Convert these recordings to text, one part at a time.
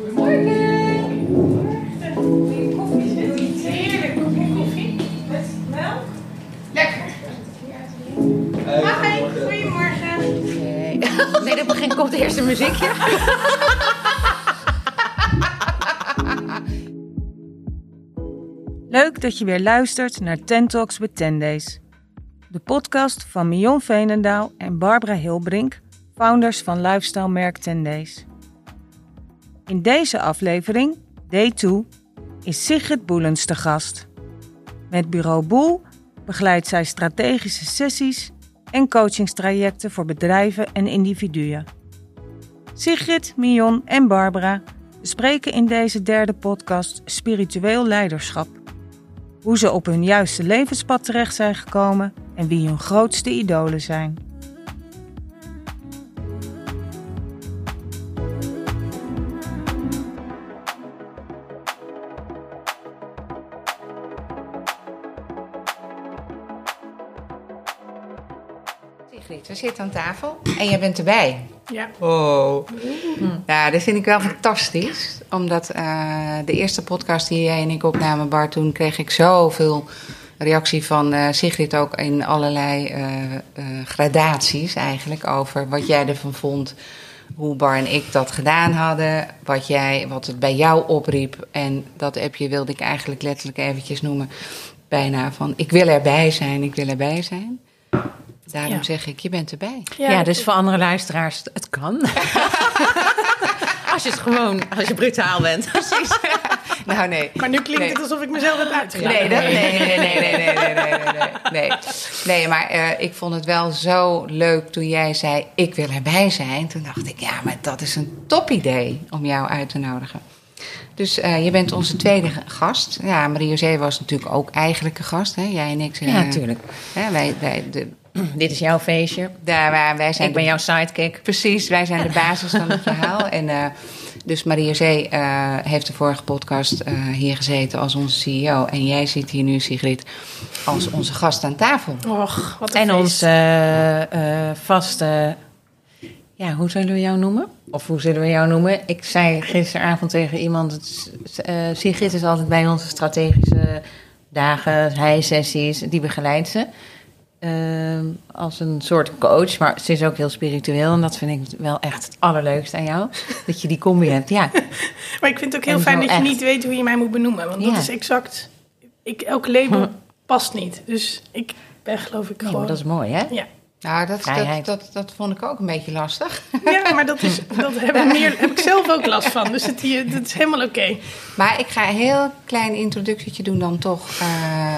Goedemorgen. Goedemorgen. Koffie zit. Heerlijk. Kopje koffie. Met melk. Lekker. Hi, goedemorgen. Nee, nee dat begint komt eerst een muziekje. Leuk dat je weer luistert naar Ten Talks with 10 Days. De podcast van Mion Veenendaal en Barbara Hilbrink, founders van lifestyle-merk 10 Days. In deze aflevering, Day 2, is Sigrid Boelens te gast. Met Bureau Boel begeleidt zij strategische sessies en coachingstrajecten voor bedrijven en individuen. Sigrid, Mion en Barbara bespreken in deze derde podcast spiritueel leiderschap. Hoe ze op hun juiste levenspad terecht zijn gekomen en wie hun grootste idolen zijn. We zitten aan tafel en jij bent erbij. Ja. Oh. Ja, dat vind ik wel fantastisch. Omdat eh, de eerste podcast die jij en ik opnamen, Bart, toen kreeg ik zoveel reactie van eh, Sigrid ook in allerlei eh, gradaties eigenlijk over wat jij ervan vond. Hoe Bar en ik dat gedaan hadden, wat, jij, wat het bij jou opriep. En dat appje wilde ik eigenlijk letterlijk eventjes noemen. Bijna van, ik wil erbij zijn, ik wil erbij zijn. Daarom Ja. zeg ik, je bent erbij. Ja, dus voor andere luisteraars, het kan. als je het gewoon, als je brutaal bent. Precies. nou, nee. Maar nu klinkt Nee. het alsof ik mezelf heb uitgelaten. Nee, dat, nee, nee, nee, nee, nee, nee, nee, nee, nee, nee. Nee, maar eh, ik vond het wel zo leuk toen jij zei: Ik wil erbij zijn. Toen dacht ik: Ja, maar dat is een top idee om jou uit te nodigen. Dus eh, je bent onze tweede gast. Ja, Marie-José was natuurlijk ook eigenlijk een gast. Hè? Jij en ik. eh, Ja, natuurlijk. Hè, wij, wij, de, Dit is jouw feestje. daar waar wij zijn Ik ben de- jouw sidekick. Precies, wij zijn de basis van het verhaal. En eh, dus Marie-José eh, heeft de vorige podcast eh, hier gezeten als onze CEO. En jij zit hier nu, Sigrid, als onze gast aan tafel. Och, wat een En onze vaste... Ja, hoe zullen we jou noemen? Of hoe zullen we jou noemen? Ik zei gisteravond tegen iemand... Eh, Sigrid is altijd bij onze strategische dagen, hij-sessies. Die begeleidt ze. Ehm, als een soort coach, maar ze is ook heel spiritueel. En dat vind ik wel echt het allerleukste aan jou. Dat je die combi hebt, ja. Maar ik vind het ook heel En fijn dat je niet weet hoe je mij moet benoemen. Want dat is exact... Ik, elk label past niet. Dus ik ben geloof ik Nee, gewoon... maar dat is mooi, hè? Ja. Nou, dat, dat, dat, dat vond ik ook een beetje lastig. ja, maar dat, is, dat heb, ik meer, heb ik zelf ook last van. Dus het hier, dat is helemaal oké. Maar ik ga een heel klein introductietje doen dan toch. Eh,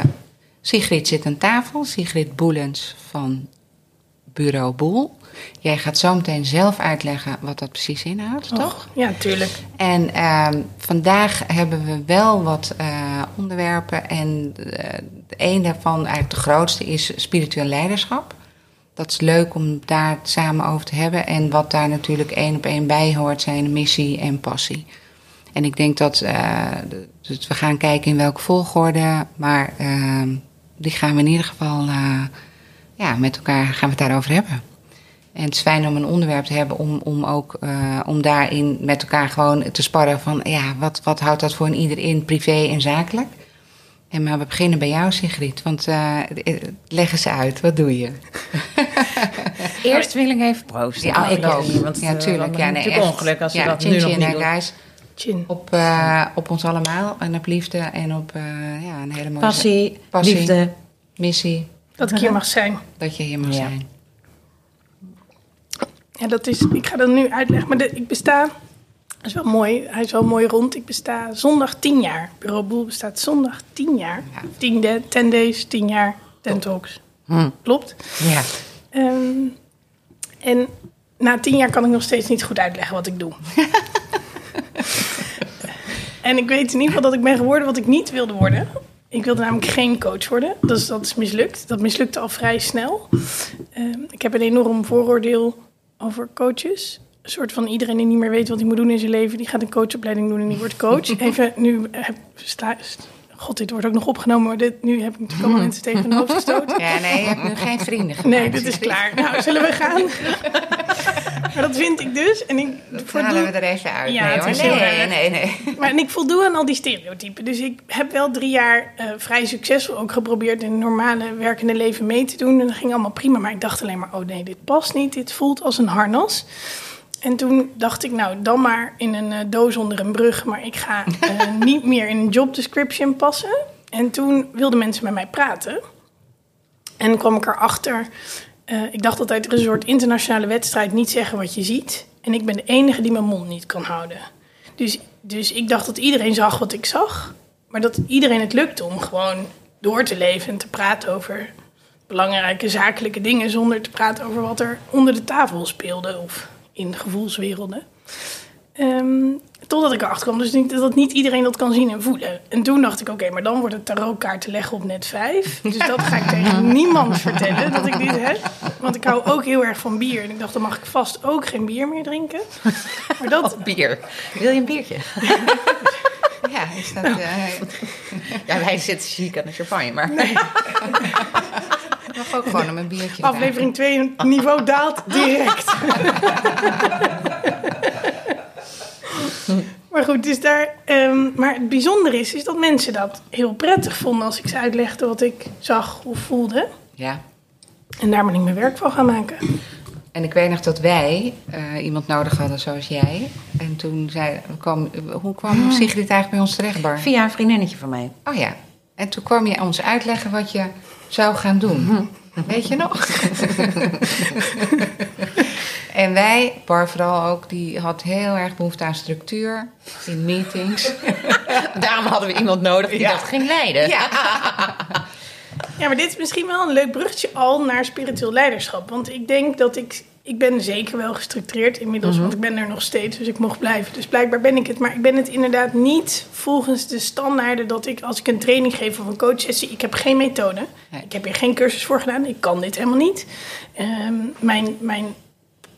Sigrid zit aan tafel. Sigrid Boelens van Bureau Boel. Jij gaat zo meteen zelf uitleggen wat dat precies inhoudt, toch? Toch? Ja, tuurlijk. En ehm, vandaag hebben we wel wat eh, onderwerpen. En de een daarvan, eigenlijk de grootste, is spiritueel leiderschap. Dat is leuk om daar samen over te hebben. En wat daar natuurlijk één op één bij hoort, zijn missie en passie. En ik denk dat eh, dus we gaan kijken in welke volgorde. Maar ehm, die gaan we in ieder geval eh, ja, met elkaar gaan we het daarover hebben. En het is fijn om een onderwerp te hebben om, om ook eh, om daarin met elkaar gewoon te sparren van ja, wat, wat houdt dat voor een ieder in, privé en zakelijk. En maar we beginnen bij jou, Sigrid. Want eh, leg eens uit, wat doe je? Eerst wil ik even proosten. Ja, ik ook. niet, Want Ja, ja, tuurlijk. Ja, nee, echt. ongeluk als we ja, dat nu nog niet doen. guys. Chin. Op, eh, op ons allemaal en op liefde en op eh, ja, een hele mooie Passie, Passie. liefde. missie. Dat ik hier mag zijn. Dat je hier mag Ja. zijn. Ja, dat is, ik ga dat nu uitleggen. Maar de, ik besta, dat is wel mooi, hij is wel mooi rond. Ik besta zondag 10 jaar. Bureau Boel bestaat zondag 10 jaar. Ja. 10, de, 10 days, 10 jaar, 10 talks. Hm. Klopt. Ja. Ehm, en na 10 jaar kan ik nog steeds niet goed uitleggen wat ik doe. en ik weet in ieder geval dat ik ben geworden wat ik niet wilde worden. Ik wilde namelijk geen coach worden. Dat is, dat is mislukt. Dat mislukte al vrij snel. Ehm, ik heb een enorm vooroordeel over coaches. Een soort van iedereen die niet meer weet wat hij moet doen in zijn leven... die gaat een coachopleiding doen en die wordt coach. Even nu... Heb, sta, God, dit wordt ook nog opgenomen... maar dit, nu heb ik natuurlijk allemaal mensen tegen mijn hoofd gestoten. Ja, nee, je hebt nu geen vrienden gemaakt. Nee, dit is klaar. Nou, zullen we gaan? maar dat vind ik dus. En ik Dat voldoe- halen we er even uit. Ja, nee, hoor. nee, nee. Maar en ik voldoe aan al die stereotypen. Dus ik heb wel drie jaar eh, vrij succesvol ook geprobeerd in het normale werkende leven mee te doen. En dat ging allemaal prima. Maar ik dacht alleen maar, oh nee, dit past niet. Dit voelt als een harnas. En toen dacht ik, nou, dan maar in een eh, doos onder een brug. Maar ik ga eh, niet meer in een job description passen. En toen wilden mensen met mij praten. En kwam ik erachter. Eh ik dacht altijd, er een soort internationale wedstrijd. Niet zeggen wat je ziet. En ik ben de enige die mijn mond niet kan houden. Dus, dus ik dacht dat iedereen zag wat ik zag. Maar dat iedereen het lukte om gewoon door te leven en te praten over belangrijke zakelijke dingen. Zonder te praten over wat er onder de tafel speelde of in gevoelswerelden. Ehm, totdat ik erachter kwam, dus niet, dat niet iedereen dat kan zien en voelen. En toen dacht ik, oké, maar dan wordt het tarotkaarten leggen op net 5. Dus dat ga ik tegen niemand vertellen dat ik dit heb. Want ik hou ook heel erg van bier. En ik dacht, dan mag ik vast ook geen bier meer drinken. Maar dat, Bier. Wil je een biertje? Ja, is dat... eh, Ja, wij zitten chic aan de champagne, maar... mag ook gewoon om een biertje aflevering 2, niveau daalt direct. maar goed, dus daar... ehm, maar het bijzondere is, is dat mensen dat heel prettig vonden... als ik ze uitlegde wat ik zag of voelde. Ja. En daar ben ik mijn werk van gaan maken. En ik weet nog dat wij eh, iemand nodig hadden zoals jij. En toen zei... Kwam, hoe kwam Sigrid eigenlijk bij ons terecht, Bar? Via een vriendinnetje van mij. Oh ja. En toen kwam je ons uitleggen wat je zou gaan doen. Weet je nog? en wij, Bar vooral ook, die had heel erg behoefte aan structuur in meetings. Daarom hadden we iemand nodig die dat ging leiden. Ja. Ja, maar dit is misschien wel een leuk bruggetje al naar spiritueel leiderschap. Want ik denk dat ik... Ik ben zeker wel gestructureerd inmiddels, want ik ben er nog steeds, dus ik mocht blijven. Dus blijkbaar ben ik het. Maar ik ben het inderdaad niet volgens de standaarden dat ik, als ik een training geef of een coachsessie, ik heb geen methode. Nee. Ik heb hier geen cursus voor gedaan. Ik kan dit helemaal niet. Ehm, mijn, mijn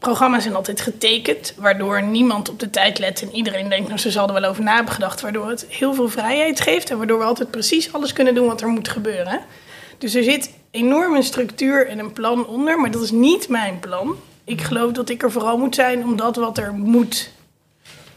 programma's zijn altijd getekend, waardoor niemand op de tijd let en iedereen denkt, nou, ze zal er wel over na hebben gedacht, waardoor het heel veel vrijheid geeft en waardoor we altijd precies alles kunnen doen wat er moet gebeuren. Dus er zit enorm een structuur en een plan onder, maar dat is niet mijn plan. Ik geloof dat ik er vooral moet zijn omdat wat er moet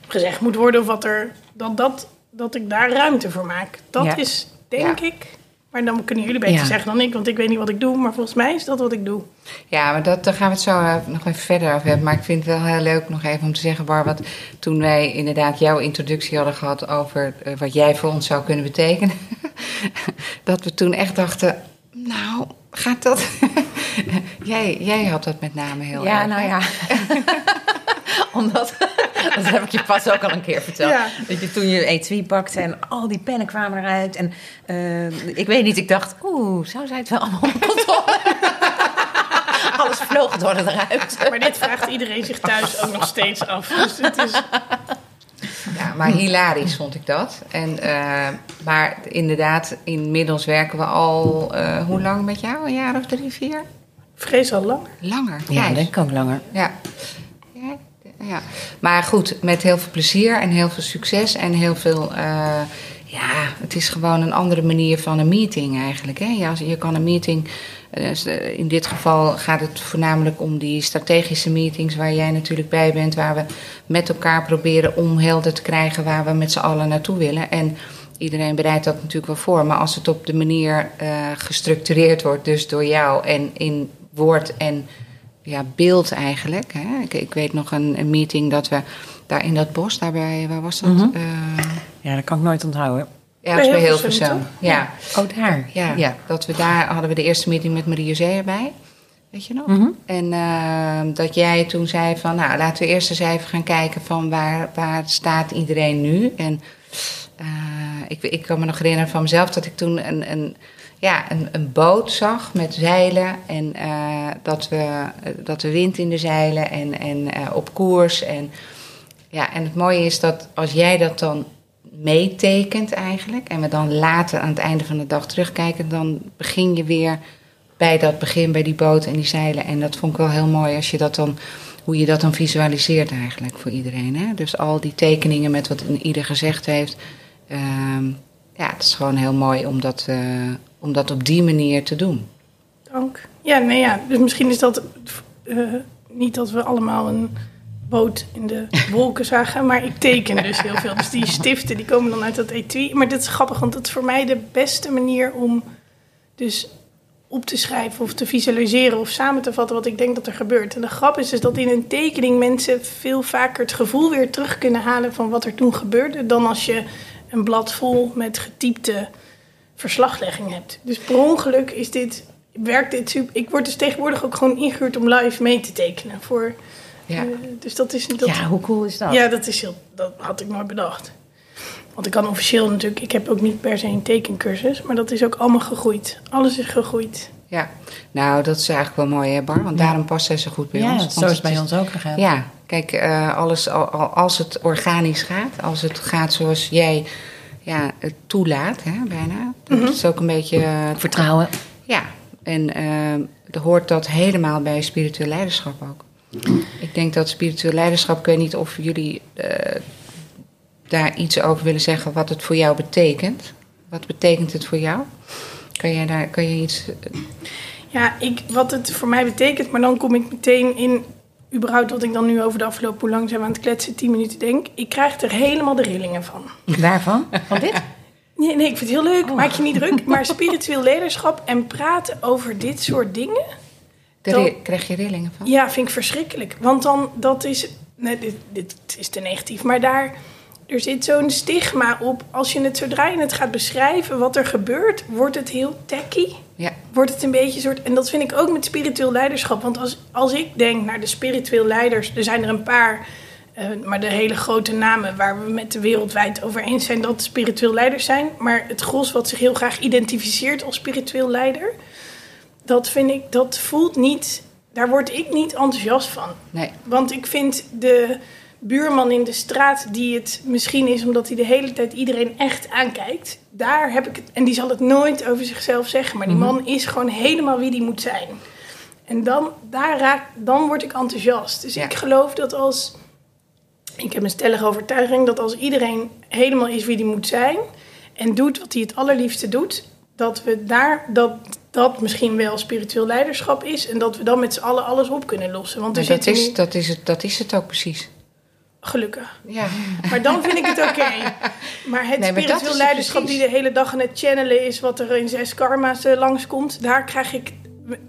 gezegd moet worden, of wat er, dat, dat, dat ik daar ruimte voor maak. Dat Ja. is, denk Ja. ik. Maar dan kunnen jullie beter Ja. zeggen dan ik, want ik weet niet wat ik doe, maar volgens mij is dat wat ik doe. Ja, maar dat, daar gaan we het zo eh, nog even verder over hebben. Maar ik vind het wel heel leuk nog even om te zeggen, Bar, wat toen wij inderdaad jouw introductie hadden gehad over eh, wat jij voor ons zou kunnen betekenen. dat we toen echt dachten, nou, gaat dat? jij, jij had dat met name heel Ja, erg. nou hè? ja. Omdat, dat heb ik je pas ook al een keer verteld. Ja. Dat je toen je etui pakte en al die pennen kwamen eruit. En eh, ik weet niet, ik dacht, oeh, zou zij het wel allemaal onder controle? Alles vloog door eruit. Maar dit vraagt iedereen zich thuis ook nog steeds af. Dus het is, Ja, maar hilarisch vond ik dat. En, eh, maar inderdaad, inmiddels werken we al, eh, hoe lang met jou? Een jaar of drie, vier? vrees al lang. Langer. Ja, vijf. denk ik ook langer. Ja. Ja. Maar goed, met heel veel plezier en heel veel succes en heel veel. eh, ja, het is gewoon een andere manier van een meeting eigenlijk. Hè? Ja, je kan een meeting. eh, eh, In dit geval gaat het voornamelijk om die strategische meetings waar jij natuurlijk bij bent, waar we met elkaar proberen om helder te krijgen waar we met z'n allen naartoe willen. En iedereen bereidt dat natuurlijk wel voor, maar als het op de manier gestructureerd wordt, dus door jou en in woord en ja, beeld eigenlijk. Hè. Ik, ik weet nog een, een meeting dat we daar in dat bos, daarbij, waar was dat? Mhm. Eh, Ja, dat kan ik nooit onthouden. ja, dat is bij Hilversum, toch? Ja. Oh, daar. Ja, ja. dat we daar hadden we de eerste meeting met Maria Zee erbij. Weet je nog? Mhm. En eh, dat jij toen zei van, nou laten we eerst eens even gaan kijken van waar, waar staat iedereen nu. En eh, ik, ik kan me nog herinneren van mezelf dat ik toen een, een, ja, een, een boot zag met zeilen. En eh, dat, we, dat de wind in de zeilen en, en eh, op koers. En, ja, en het mooie is dat als jij dat dan meetekent eigenlijk... en we dan later aan het einde van de dag terugkijken... dan begin je weer bij dat begin, bij die boot en die zeilen. En dat vond ik wel heel mooi als je dat dan, hoe je dat dan visualiseert eigenlijk voor iedereen. Hè? Dus al die tekeningen met wat ieder gezegd heeft. ehm, ja, het is gewoon heel mooi om dat, eh, om dat op die manier te doen. Dank. Ja, nee, ja. Dus misschien is dat eh, niet dat we allemaal een boot in de wolken zagen. Maar ik teken dus heel veel. Dus die stiften die komen dan uit dat etui. Maar dit is grappig, want dat is voor mij de beste manier om dus op te schrijven of te visualiseren of samen te vatten wat ik denk dat er gebeurt. En de grap is dus dat in een tekening mensen veel vaker het gevoel weer terug kunnen halen van wat er toen gebeurde, dan als je een blad vol met getypte verslaglegging hebt. Dus per ongeluk is dit, werkt dit super. Ik word dus tegenwoordig ook gewoon ingehuurd om live mee te tekenen. Voor, Ja. eh, dus dat is dat, Ja, hoe cool is dat? ja, dat is heel, dat had ik nooit bedacht. Want ik kan officieel natuurlijk, ik heb ook niet per se een tekencursus, maar dat is ook allemaal gegroeid. Alles is gegroeid. Ja, nou dat is eigenlijk wel mooi hè Bar, want daarom past zij zo goed bij Ja, ons. zo Want is het bij ons ook gegaan. Ja, kijk, eh, alles, al, al- als het organisch gaat, als het gaat zoals jij ja, het toelaat, hè, bijna. Dat is ook een beetje... eh, Vertrouwen. Ja, en er hoort dat helemaal bij spiritueel leiderschap ook. Ik denk dat spiritueel leiderschap, ik weet niet of jullie eh, daar iets over willen zeggen, wat het voor jou betekent. Wat betekent het voor jou? Kan jij daar kan je iets. Ja, ik, wat het voor mij betekent, maar dan kom ik meteen in überhaupt wat ik dan nu over de afgelopen hoe lang zijn we aan het kletsen, 10 minuten denk. Ik krijg er helemaal de rillingen van. Waarvan? Van dit? Nee, nee, ik vind het heel leuk, maak je niet druk. Maar spiritueel leiderschap en praten over dit soort dingen, daar krijg je rillingen van? ja, vind ik verschrikkelijk. Want dan, dat is, nee, dit, dit is te negatief, maar daar, er zit zo'n stigma op. Als je het, zodra je het gaat beschrijven wat er gebeurt, wordt het heel tacky. Wordt het een beetje een soort. En dat vind ik ook met spiritueel leiderschap. Want als, als ik denk naar de spiritueel leiders, er zijn er een paar. eh, maar de hele grote namen waar we met de wereldwijd over eens zijn dat spiritueel leiders zijn. Maar het gros wat zich heel graag identificeert als spiritueel leider. Dat vind ik, dat voelt niet. Daar word ik niet enthousiast van. nee. Want ik vind de buurman in de straat die het misschien is omdat hij de hele tijd iedereen echt aankijkt. Daar heb ik het. En die zal het nooit over zichzelf zeggen. Maar die man is gewoon helemaal wie die moet zijn. En dan, daar raak, dan word ik enthousiast. Dus Ja. ik geloof dat als. Ik heb een stellige overtuiging dat als iedereen helemaal is wie die moet zijn. en doet wat hij het allerliefste doet. dat we daar. dat dat misschien wel spiritueel leiderschap is. en dat we dan met z'n allen alles op kunnen lossen. Want er dat, is, nu- dat, is het, dat is het ook precies. Gelukkig. Ja, Maar dan vind ik het oké. Maar het Nee, maar spiritueel leiderschap precies. die de hele dag aan het channelen is... wat er in zes karma's eh, langskomt, daar krijg ik...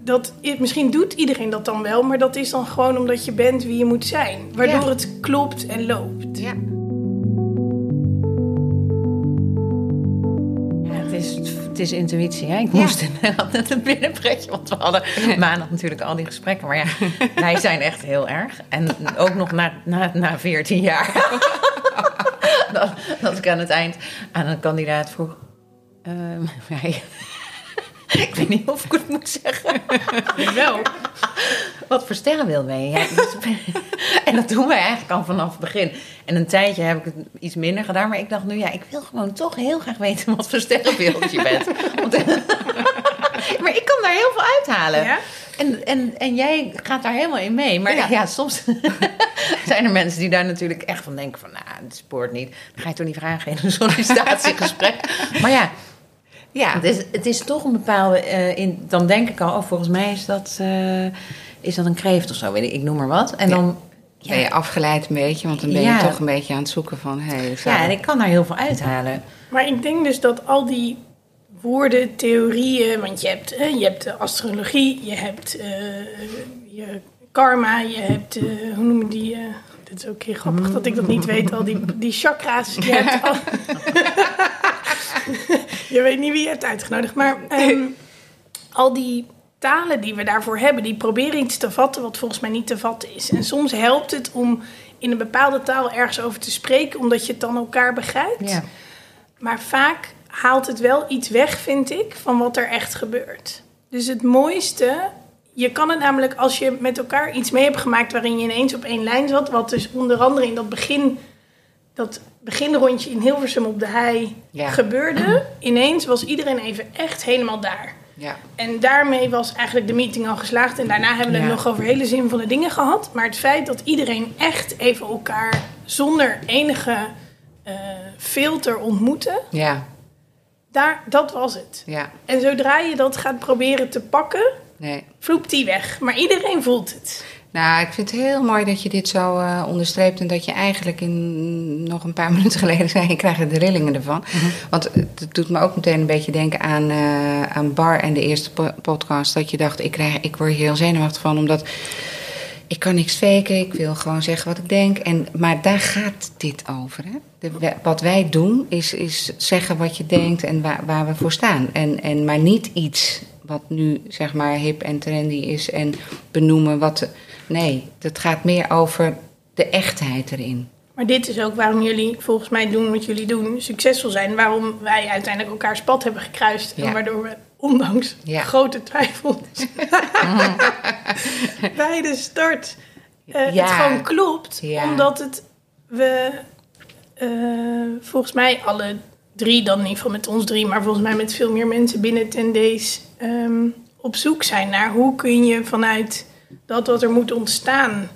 Dat, misschien doet iedereen dat dan wel, maar dat is dan gewoon omdat je bent wie je moet zijn. Waardoor Ja. het klopt en loopt. Ja, het is intuïtie. Hè? Ik moest inderdaad net een binnenpretje, want we hadden maandag natuurlijk al die gesprekken. Maar ja, wij zijn echt heel erg. En ook nog na, na, na 14 jaar. dat, dat ik aan het eind aan een kandidaat vroeg. ehm, ik weet niet of ik het moet zeggen. Wel. Wat voor sterrenbeeld ben je? Ja, dus- en dat doen wij eigenlijk al vanaf het begin. En een tijdje heb ik het iets minder gedaan. Maar ik dacht nu, ja, ik wil gewoon toch heel graag weten wat voor sterrenbeeld je bent. Maar ik kan daar heel veel uithalen. Ja? En, en, en jij gaat daar helemaal in mee. Maar ja, Ja. soms zijn er mensen die daar natuurlijk echt van denken van... nou, het spoort niet. Dan ga je toch niet vragen in een sollicitatiegesprek. maar ja, ja. het is, het is toch een bepaalde... eh, in, dan denk ik al, oh, volgens mij is dat, eh, is dat een kreeft of zo. Weet ik, ik noem maar wat. En Ja. dan... Ben je afgeleid een beetje, want dan ben Ja. je toch een beetje aan het zoeken van... Hey, ja, en ik kan daar heel veel uithalen. Maar ik denk dus dat al die woorden, theorieën... Want je hebt, hè, je hebt de astrologie, je hebt eh, je karma, je hebt... eh, hoe noem je die... eh, dit is ook heel grappig dat ik dat niet weet. Al die, die chakra's. Je, hebt al- je weet niet wie je hebt uitgenodigd. Maar ehm, al die talen die we daarvoor hebben... die proberen iets te vatten wat volgens mij niet te vatten is. En soms helpt het om in een bepaalde taal ergens over te spreken... omdat je het dan elkaar begrijpt. Ja. Maar vaak haalt het wel iets weg, vind ik, van wat er echt gebeurt. Dus het mooiste, je kan het namelijk als je met elkaar iets mee hebt gemaakt waarin je ineens op één lijn zat, wat dus onder andere in dat begin, dat beginrondje in Hilversum op de hei Ja. gebeurde, ineens was iedereen even echt helemaal daar. Ja. En daarmee was eigenlijk de meeting al geslaagd. En daarna hebben we het Ja. nog over hele zinvolle dingen gehad. Maar het feit dat iedereen echt even elkaar zonder enige eh, filter ontmoette, ja, daar, dat was het. ja, En zodra je dat gaat proberen te pakken, nee. vloept die weg. Maar iedereen voelt het. Nou, ik vind het heel mooi dat je dit zo eh, onderstreept. En dat je eigenlijk in, nog een paar minuten geleden zei: je krijgt de rillingen ervan. Want het doet me ook meteen een beetje denken aan, eh, aan Bar en de eerste po- podcast. Dat je dacht: ik, krijg, ik word hier heel zenuwachtig van, omdat ik kan niks faken. Ik wil gewoon zeggen wat ik denk. En, maar daar gaat dit over. Hè? De, wat wij doen is, is zeggen wat je denkt en waar, waar we voor staan. En, en, maar niet iets wat nu zeg maar hip en trendy is en benoemen wat. de- nee, het gaat meer over de echtheid erin. Maar dit is ook waarom jullie volgens mij doen wat jullie doen, succesvol zijn. Waarom wij uiteindelijk elkaars pad hebben gekruist. Ja. En waardoor we, ondanks Ja. grote twijfels, bij de start eh, Ja. het gewoon klopt. Omdat het, we eh, volgens mij alle drie, dan in ieder geval met ons drie, maar volgens mij met veel meer mensen binnen Ten Days ehm, op zoek zijn naar hoe kun je vanuit dat wat er moet ontstaan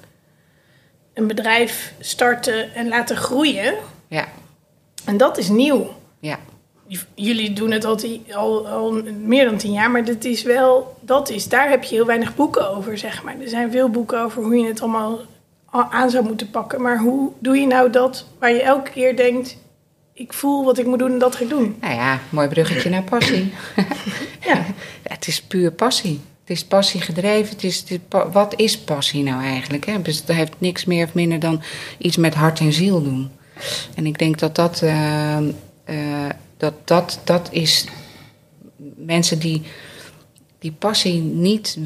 een bedrijf starten en laten groeien. Ja, En dat is nieuw. ja, Jullie doen het al, al, al meer dan tien jaar, maar dat is wel, dat is, daar heb je heel weinig boeken over, zeg maar. Er zijn veel boeken over hoe je het allemaal aan zou moeten pakken. Maar hoe doe je nou dat waar je elke keer denkt, ik voel wat ik moet doen en dat ga ik doen? nou ja, mooi bruggetje naar passie. Ja, Ja, het is puur passie. Het is passie gedreven. Het is, wat is passie nou eigenlijk? Hè? Dus het heeft niks meer of minder dan iets met hart en ziel doen. En ik denk dat dat, eh, eh, dat, dat, dat is mensen die die passie niet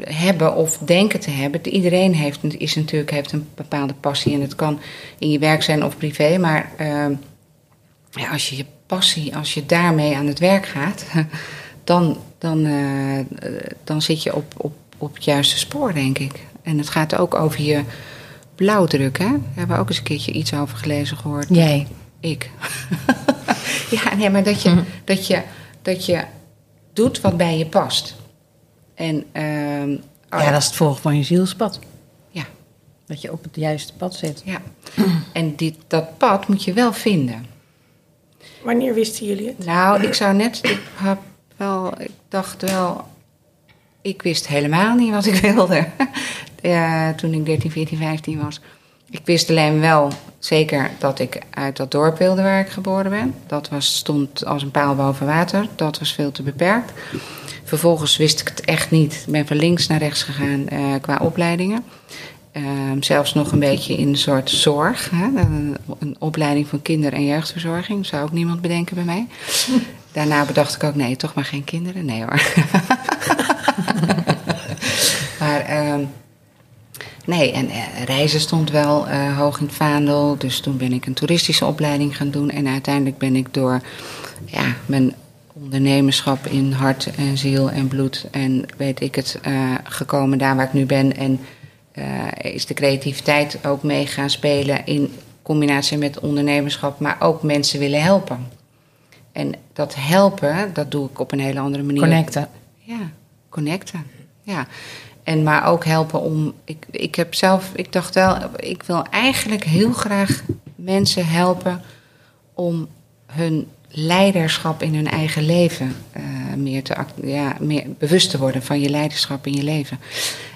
hebben of denken te hebben. Iedereen heeft, is natuurlijk, heeft een bepaalde passie. En het kan in je werk zijn of privé. Maar eh, ja, als je je passie, als je daarmee aan het werk gaat, dan, dan, eh, dan zit je op, op, op het juiste spoor, denk ik. En het gaat ook over je blauwdruk, hè? Daar hebben we ook eens een keertje iets over gelezen gehoord. Jij. Ik. ja, nee, maar dat je, dat, je, dat je doet wat bij je past. En, ehm, oh Ja, dat is het volgen van je zielspad. ja, Dat je op het juiste pad zit. ja. En dit, dat pad moet je wel vinden. wanneer wisten jullie het? Nou, ik zou net, ik wel, ik dacht wel, ik wist helemaal niet wat ik wilde. Toen ik 13, 14, 15 was. Ik wist alleen wel zeker dat ik uit dat dorp wilde waar ik geboren ben. Dat was, stond als een paal boven water. Dat was veel te beperkt. Vervolgens wist ik het echt niet. Ik ben van links naar rechts gegaan eh, qua opleidingen. Ehm, zelfs nog een beetje in een soort zorg. Hè? Een, een opleiding van kinder- en jeugdverzorging. Zou ook niemand bedenken bij mij. Daarna bedacht ik ook, nee, toch maar geen kinderen. Nee hoor. maar ehm, nee, en eh, reizen stond wel eh, hoog in het vaandel. Dus toen ben ik een toeristische opleiding gaan doen. En uiteindelijk ben ik door ja, mijn ondernemerschap in hart en ziel en bloed en weet ik het eh, gekomen daar waar ik nu ben. En eh, is de creativiteit ook mee gaan spelen in combinatie met ondernemerschap, maar ook mensen willen helpen. En dat helpen, dat doe ik op een hele andere manier. Connecten. Ja, connecten. Ja. En maar ook helpen om. Ik, ik heb zelf, ik dacht wel, ik wil eigenlijk heel graag mensen helpen om hun leiderschap in hun eigen leven eh, meer te ja, meer bewust te worden van je leiderschap in je leven.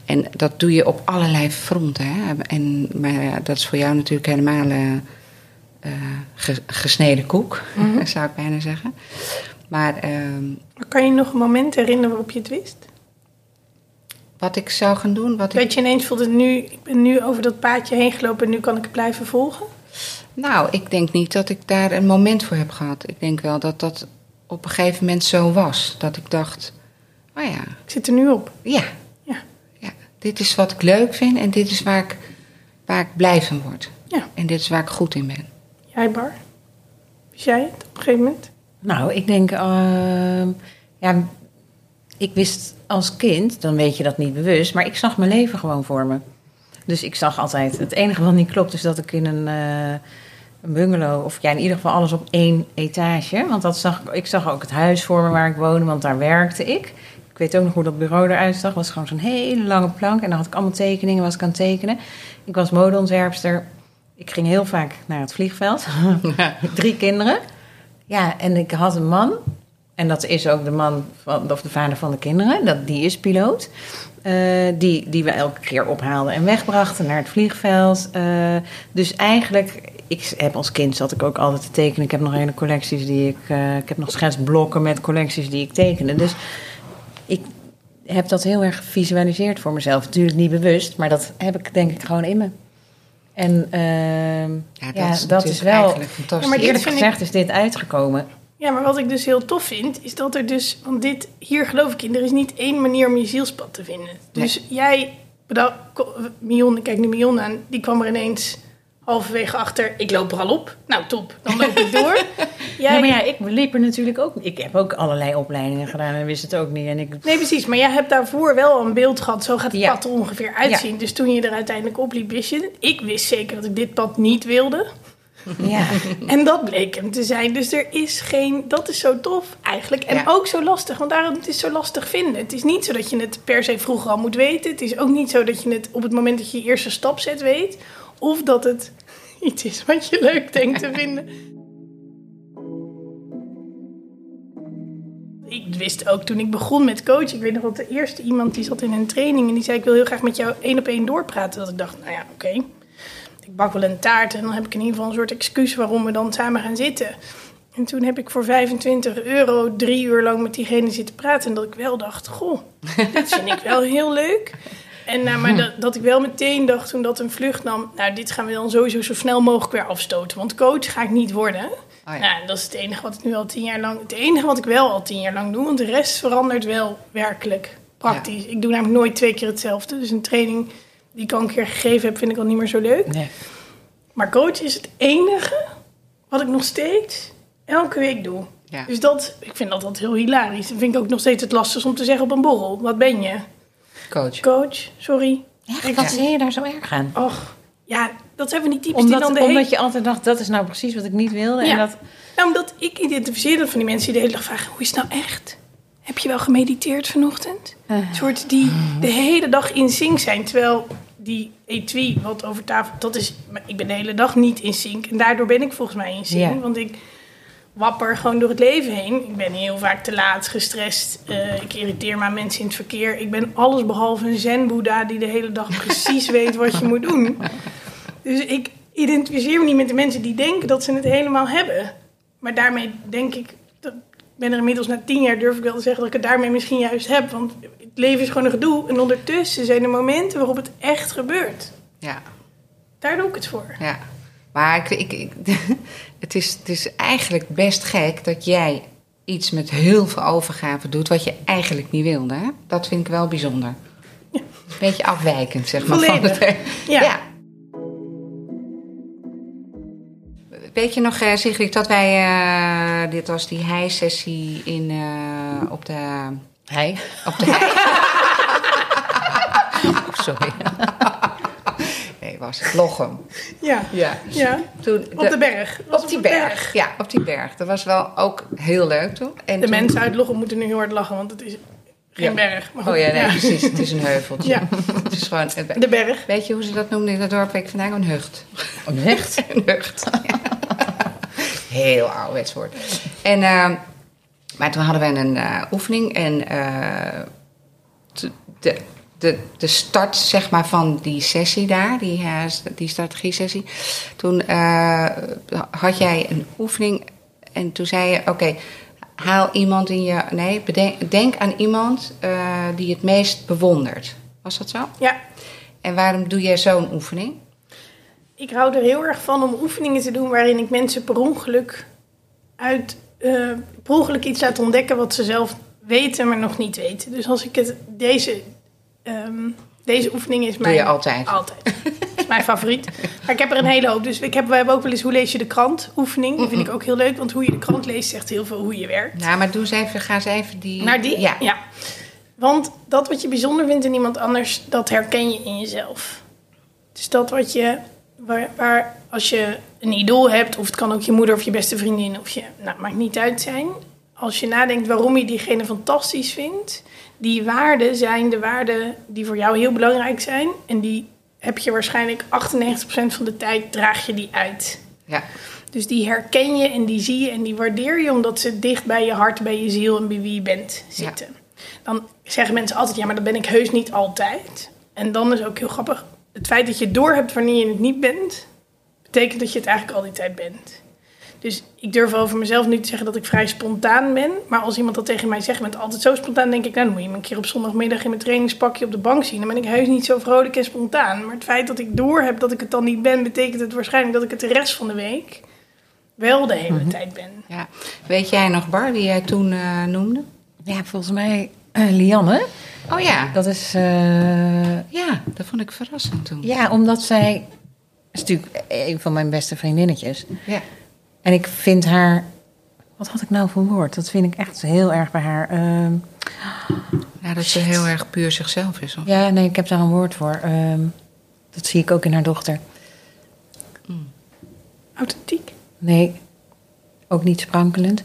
En dat doe je op allerlei fronten. Hè? En, maar dat is voor jou natuurlijk helemaal ge- gesneden koek, zou ik bijna zeggen. Maar ehm, Maar Kan je nog een moment herinneren waarop je het wist? wat ik zou gaan doen, wat ik Dat je ineens voelde, nu, ik ben nu over dat paadje heen gelopen en nu kan ik het blijven volgen? Nou, ik denk niet dat ik daar een moment voor heb gehad. Ik denk wel dat dat op een gegeven moment zo was. Dat ik dacht, oh ja, Ik zit er nu op. ja dit is wat ik leuk vind en dit is waar ik, waar ik blij van word. Ja. En dit is waar ik goed in ben. Jij, Bar? Wist jij het op een gegeven moment? Nou, ik denk, ehm, ja, ik wist als kind, dan weet je dat niet bewust, maar ik zag mijn leven gewoon voor me. Dus ik zag altijd, het enige wat niet klopt is dat ik in een, eh, een bungalow, of ja, in ieder geval alles op één etage, want dat zag, ik ik zag ook het huis voor me waar ik woonde, want daar werkte ik. Ik weet ook nog hoe dat bureau eruit zag. Het was gewoon zo'n hele lange plank. En dan had ik allemaal tekeningen, was ik aan het tekenen. Ik was modeontwerpster. Ik ging heel vaak naar het vliegveld. Drie kinderen. Ja, en ik had een man. En dat is ook de man van, of de vader van de kinderen. Dat, die is piloot. Eh, die, die we elke keer ophaalden en wegbrachten naar het vliegveld. Eh, dus eigenlijk, ik heb als kind zat ik ook altijd te tekenen. Ik heb nog hele collecties die ik. eh, ik heb nog schetsblokken met collecties die ik tekende. Dus ik heb dat heel erg gevisualiseerd voor mezelf. Natuurlijk niet bewust, maar dat heb ik denk ik gewoon in me. En ehm, Ja, dat ja, is, dat is wel. eigenlijk fantastisch. Ja, maar Eerlijk vind ik- gezegd is dit uitgekomen. Ja, maar wat ik dus heel tof vind, is dat er dus, want dit, hier geloof ik in, er is niet één manier om je zielspad te vinden. Dus jij, Mion, ik kijk nu Mion aan, die kwam er ineens halverwege achter, ik loop er al op. Nou, top, dan loop ik door. Jij, Ja, maar ja, ik liep er natuurlijk ook. Ik heb ook allerlei opleidingen gedaan en wist het ook niet. En ik, Nee, precies, maar jij hebt daarvoor wel een beeld gehad, zo gaat het Ja. pad er ongeveer uitzien. Dus toen je er uiteindelijk opliep, wist je het. Ik wist zeker dat ik dit pad niet wilde. ja. En dat bleek hem te zijn. Dus er is geen. Dat is zo tof eigenlijk. En Ja. ook zo lastig. Want daarom het is zo lastig vinden. Het is niet zo dat je het per se vroeger al moet weten. Het is ook niet zo dat je het op het moment dat je je eerste stap zet weet. Of dat het iets is wat je leuk denkt te vinden. Ik wist ook toen ik begon met coachen. Ik weet nog dat de eerste iemand die zat in een training. En die zei: Ik wil heel graag met jou één op één doorpraten. Dat ik dacht: Nou ja, oké. Ik bak wel een taart en dan heb ik in ieder geval een soort excuus waarom we dan samen gaan zitten. En toen heb ik voor 25 euro drie uur lang met diegene zitten praten. En dat ik wel dacht, goh, dit vind ik wel heel leuk. En nou, maar dat, dat ik wel meteen dacht toen dat een vlucht nam... nou, dit gaan we dan sowieso zo snel mogelijk weer afstoten. Want coach ga ik niet worden. Oh ja. Nou, dat is het enige wat ik nu al tien jaar lang... Het enige wat ik wel al tien jaar lang doe. Want de rest verandert wel werkelijk praktisch. Ik doe namelijk nooit twee keer hetzelfde. Dus een training die ik al een keer gegeven heb, vind ik al niet meer zo leuk. Nee. Maar coach is het enige wat ik nog steeds elke week doe. Ja. Dus dat, ik vind dat altijd heel hilarisch. Dat vind ik ook nog steeds het lastigste om te zeggen op een borrel. Wat ben je? Coach. Coach, sorry. Echt? Wat zie je daar zo erg aan? Och, ja, dat zijn van die types die Omdat, dan de hele... omdat je altijd dacht, dat is nou precies wat ik niet wilde. Ja. En dat, Nou, omdat ik identificeer dat van die mensen die de hele dag vragen... hoe is het nou echt? Heb je wel gemediteerd vanochtend? Een soort die de hele dag in sync zijn. Terwijl die etui, wat over tafel... Dat is, maar ik ben de hele dag niet in sync. En daardoor ben ik volgens mij in sync. Ja. Want ik wapper gewoon door het leven heen. Ik ben heel vaak te laat, gestrest. Eh, ik irriteer me aan mensen in het verkeer. Ik ben alles behalve een zen-boeddha... die de hele dag precies weet wat je moet doen. Dus ik identificeer me niet met de mensen die denken dat ze het helemaal hebben. Maar daarmee denk ik, dat, ik ben er inmiddels na tien jaar durf ik wel te zeggen dat ik het daarmee misschien juist heb. Want het leven is gewoon een gedoe. En ondertussen zijn er momenten waarop het echt gebeurt. Ja, Daar doe ik het voor. ja. Maar ik, ik, ik, het, is, het is eigenlijk best gek dat jij iets met heel veel overgave doet wat je eigenlijk niet wilde. Hè? Dat vind ik wel bijzonder. Een beetje afwijkend, zeg maar. Van het, Ja. Weet je nog, eh, Sigrid, dat wij... eh, dit was die hei-sessie in, eh, op de... hij. Op de hei. Oh, sorry. Was het Lochem. Ja. Ja. ja. Toen, Op de berg. Op die berg. Ja, op die berg. Dat was wel ook heel leuk toen. En De toen- mensen uit Lochem moeten nu heel hard lachen, want het is geen Ja. berg. Maar Oh ja, nee, precies. Het is een heuveltje. Ja. Het is gewoon... De berg. Weet je hoe ze dat noemden in het dorp ik vandaan? Een hucht. Oh, echt? Een hucht. Heel ouderwets woord. En, eh, maar toen hadden we een eh, oefening en eh, de, de, de start zeg maar, van die sessie daar, die, eh, die strategie-sessie. Toen eh, had jij een oefening en toen zei je: Oké, haal iemand in je. Nee, bedenk, denk aan iemand eh, die het meest bewondert. Was dat zo? Ja. En waarom doe jij zo'n oefening? Ik hou er heel erg van om oefeningen te doen waarin ik mensen per ongeluk uit per ongeluk iets laat ontdekken wat ze zelf weten, maar nog niet weten. Dus als ik het deze ehm, deze oefening is mijn je altijd? Altijd. Is mijn favoriet. Maar ik heb er een hele hoop. Dus ik heb, we hebben ook wel eens hoe lees je de krant oefening. Die vind ik ook heel leuk, want hoe je de krant leest zegt heel veel hoe je werkt. Nou, maar doe eens even, ga eens even die... Naar die? Ja. Want dat wat je bijzonder vindt in iemand anders, dat herken je in jezelf. Dus dat wat je, waar, waar als je een idool hebt, of het kan ook je moeder of je beste vriendin, of je, nou, maakt niet uit zijn. Als je nadenkt waarom je diegene fantastisch vindt, die waarden zijn de waarden die voor jou heel belangrijk zijn. En die heb je waarschijnlijk 98% van de tijd draag je die uit. Ja. Dus die herken je en die zie je en die waardeer je omdat ze dicht bij je hart, bij je ziel en bij wie je bent zitten. Dan zeggen mensen altijd, ja, maar dat ben ik heus niet altijd. En dan is ook heel grappig, het feit dat je doorhebt wanneer je het niet bent, betekent dat je het eigenlijk al die tijd bent. Dus ik durf over mezelf nu te zeggen dat ik vrij spontaan ben. Maar als iemand dat tegen mij zegt, bent altijd zo spontaan, denk ik, nou, dan moet je me een keer op zondagmiddag in mijn trainingspakje op de bank zien. Dan ben ik heus niet zo vrolijk en spontaan. Maar het feit dat ik doorheb dat ik het dan niet ben, betekent het waarschijnlijk dat ik het de rest van de week wel de hele tijd ben. ja. Weet jij nog, Bar, wie jij toen eh, noemde? Ja, volgens mij eh, Lianne. Oh ja. Dat is... eh, Ja, dat vond ik verrassend toen. ja, omdat zij... is natuurlijk een van mijn beste vriendinnetjes. Ja. En ik vind haar... Wat had ik nou voor woord? Dat vind ik echt heel erg bij haar. Ehm, Ja, dat ze heel erg puur zichzelf is. Of? ja, nee, ik heb daar een woord voor. Ehm, dat zie ik ook in haar dochter. Authentiek. Nee, ook niet sprankelend.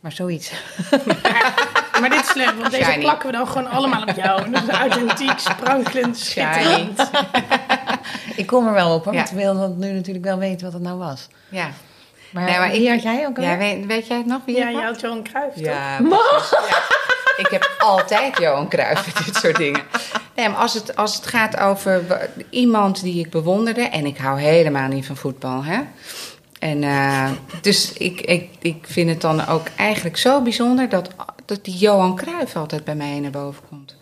Maar zoiets. Maar dit is leuk, want deze plakken we dan gewoon allemaal op jou. En dat is authentiek, sprankelend, schitterend. ik kom er wel op, hoor. Ja. Want ik wil nu natuurlijk wel weten wat het nou was. Ja. Maar, Nee, maar wie ik- had jij ook al? Ja, weet, weet jij het nog? Wie Ja, was? had Johan Cruijff, toch? Ja, precies. Ja. Ik heb altijd Johan Cruijff en dit soort dingen. Nee, maar als het, als het gaat over iemand die ik bewonderde... en ik hou helemaal niet van voetbal, hè. En eh, dus ik, ik, ik vind het dan ook eigenlijk zo bijzonder... dat, dat die Johan Cruijff altijd bij mij naar boven komt.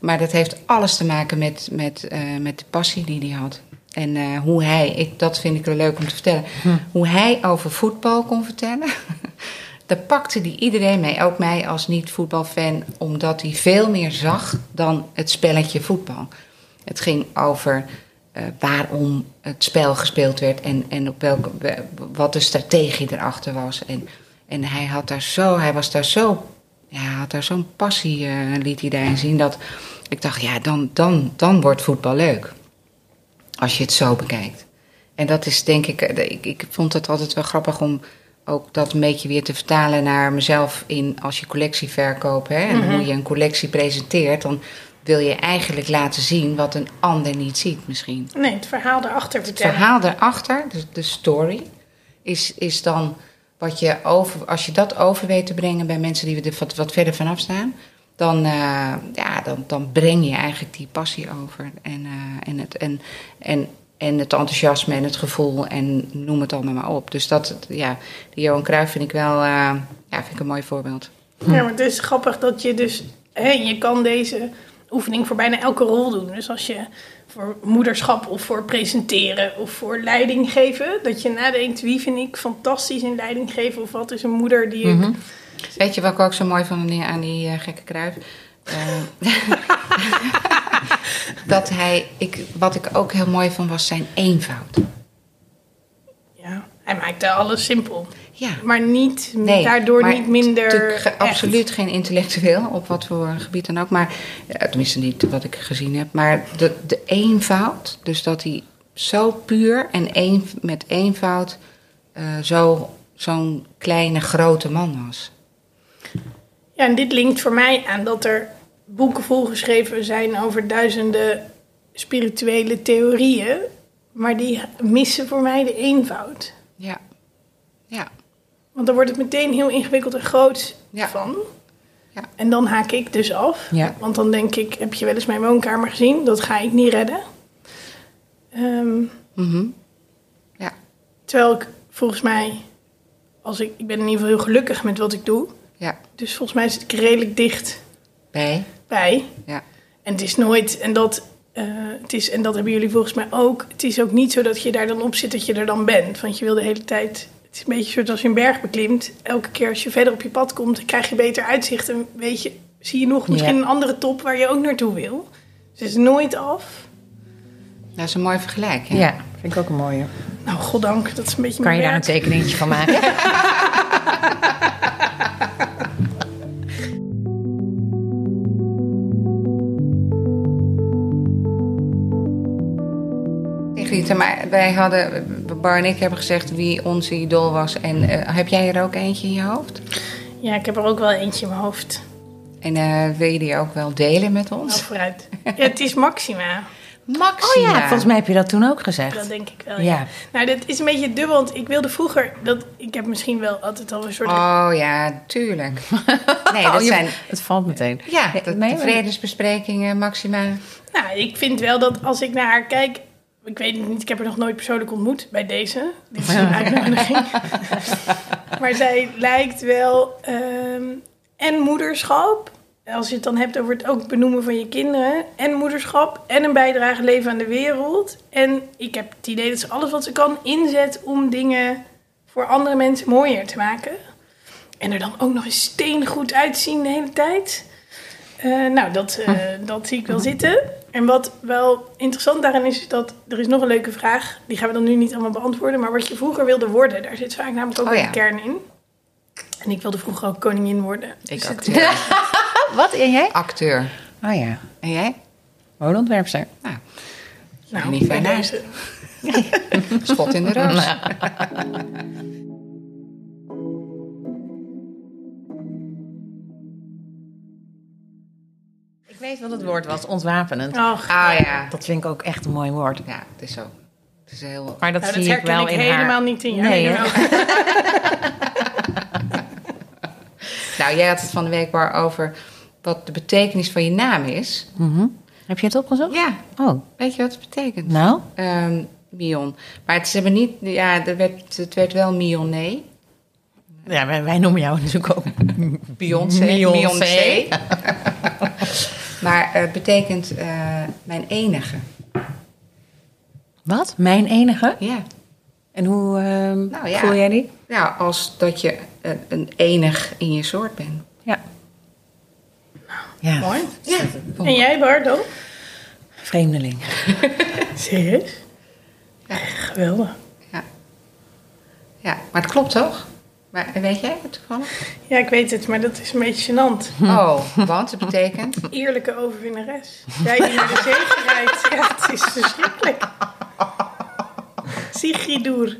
Maar dat heeft alles te maken met, met, eh, met de passie die hij had. En eh, hoe hij, ik, dat vind ik wel leuk om te vertellen, hoe hij over voetbal kon vertellen. Daar pakte hij iedereen mee, ook mij als niet-voetbalfan, omdat hij veel meer zag dan het spelletje voetbal. Het ging over eh, waarom het spel gespeeld werd en, en op welke, wat de strategie erachter was. En, en hij, had daar zo, hij was daar zo, ja, had daar zo'n passie, eh, liet hij daarin zien, dat ik dacht, ja, dan, dan, dan wordt voetbal leuk. Als je het zo bekijkt. En dat is denk ik, eh, ik, ik vond het altijd wel grappig om ook dat een beetje weer te vertalen naar mezelf in als je collectie verkoopt. Hè, en hoe je een collectie presenteert, dan wil je eigenlijk laten zien wat een ander niet ziet misschien. Nee, het verhaal erachter Het vertellen. verhaal daarachter, de, de story, is, is dan wat je over, als je dat over weet te brengen bij mensen die er wat, wat verder vanaf staan, dan, eh, ja, dan, dan breng je eigenlijk die passie over. En, eh, en, het, en, en, en het enthousiasme en het gevoel en noem het allemaal maar op. Dus dat, ja, die Johan Cruijff vind ik wel eh, ja, vind ik een mooi voorbeeld. Ja, maar het is grappig dat je dus... Hè, je kan deze oefening voor bijna elke rol doen. Dus als je voor moederschap of voor presenteren of voor leiding geven... dat je nadenkt, wie vind ik fantastisch in leiding geven... of wat is een moeder die ik... Weet je wat ik ook zo mooi vond aan die, eh, gekke Cruijff? Eh, dat hij, ik, wat ik ook heel mooi vond, was zijn eenvoud. Ja, hij maakte alles simpel. Ja. Maar niet, Nee, daardoor maar niet minder ge- absoluut geen intellectueel, op wat voor gebied dan ook. Maar, ja, tenminste niet wat ik gezien heb. Maar de, de eenvoud, dus dat hij zo puur en een, met eenvoud eh, zo, zo'n kleine, grote man was. Ja, en dit linkt voor mij aan dat er boeken volgeschreven zijn over duizenden spirituele theorieën. Maar die missen voor mij de eenvoud. Ja. Ja. Want dan wordt het meteen heel ingewikkeld en groot Ja. van. Ja. En dan haak ik dus af. Ja. Want dan denk ik, heb je wel eens mijn woonkamer gezien? Dat ga ik niet redden. Mhm. Ja. terwijl ik volgens mij, als ik, ik ben in ieder geval heel gelukkig met wat ik doe. Ja. Dus volgens mij zit ik redelijk dicht Bij. bij. Ja. En het is nooit, en dat, eh, het is, en dat hebben jullie volgens mij ook. Het is ook niet zo dat je daar dan op zit dat je er dan bent. Want je wil de hele tijd. Het is een beetje soort als je een berg beklimt. Elke keer als je verder op je pad komt, dan krijg je beter uitzicht. En weet je, zie je nog misschien Ja. een andere top waar je ook naartoe wil. Dus het is nooit af. Dat is een mooi vergelijk. hè? Ja, vind ik ook een mooie. Nou, goddank, dat is een beetje Kan je daar een tekeningetje van maken? Maar wij hadden, Bar en ik hebben gezegd wie onze idool was. En eh, heb jij er ook eentje in je hoofd? Ja, ik heb er ook wel eentje in mijn hoofd. En eh, wil je die ook wel delen met Nou, ons? vooruit. Ja, het is Maxima. Maxima. Oh ja, volgens mij heb je dat toen ook gezegd. Dat denk ik wel, ja. Ja. Nou, dat is een beetje dubbel, want ik wilde vroeger... Dat, ik heb misschien wel altijd al een soort... Oh ja, tuurlijk. Nee, dat Oh, zijn... Het valt meteen. Ja, nee, de vredesbesprekingen, Maxima. Nou, ik vind wel dat als ik naar haar kijk... Ik weet het niet, ik heb haar nog nooit persoonlijk ontmoet bij deze. Dit is een uitnodiging. maar zij lijkt wel... ehm, en moederschap, als je het dan hebt over het ook benoemen van je kinderen... en moederschap en een bijdrage leven aan de wereld. En ik heb het idee dat ze alles wat ze kan inzet om dingen voor andere mensen mooier te maken. En er dan ook nog eens steengoed uitzien de hele tijd. Eh, nou, dat, eh, dat zie ik wel zitten. En wat wel interessant daarin is, is dat er is nog een leuke vraag. Die gaan we dan nu niet allemaal beantwoorden. Maar wat je vroeger wilde worden, daar zit vaak namelijk ook Oh ja. een kern in. En ik wilde vroeger ook koningin worden. Ik Dus het- acteur. Wat? En jij? acteur. Oh ja. En jij? Modeontwerpster. Nou, nou, niet fijn deze. schot in de roos. Wat het woord was, ontwapenend. Ach, Ah ja. Dat vind ik ook echt een mooi woord. Ja, het is zo. Het is heel... Maar dat nou, zie dat ik wel herken ik in helemaal haar. niet in jou. Nee. Nou, jij had het van de week maar over wat de betekenis van je naam is. Mhm. Heb je het opgezocht? Ja, Oh, weet je wat het betekent? nou? Ehm, Mion. Maar het, ze hebben niet... Ja, er werd, het werd wel Mionné. Ja, wij, wij noemen jou natuurlijk ook Beyoncé. Beyoncé. Maar het betekent eh, mijn enige. Wat? Mijn enige? Ja. En hoe ehm, Nou ja. voel jij die? Ja, als dat je een, een enig in je soort bent. Ja. Ja, Mooi. Ja. En jij, Bardo? vreemdeling. Serieus? Ja. Geweldig. Ja. ja, maar het klopt toch? Maar weet jij het toevallig? Ja, ik weet het, maar dat is een beetje gênant. Oh, want het betekent... Eerlijke overwinnares. Jij die naar de zee rijdt. Ja, het is verschrikkelijk. Sigridoer.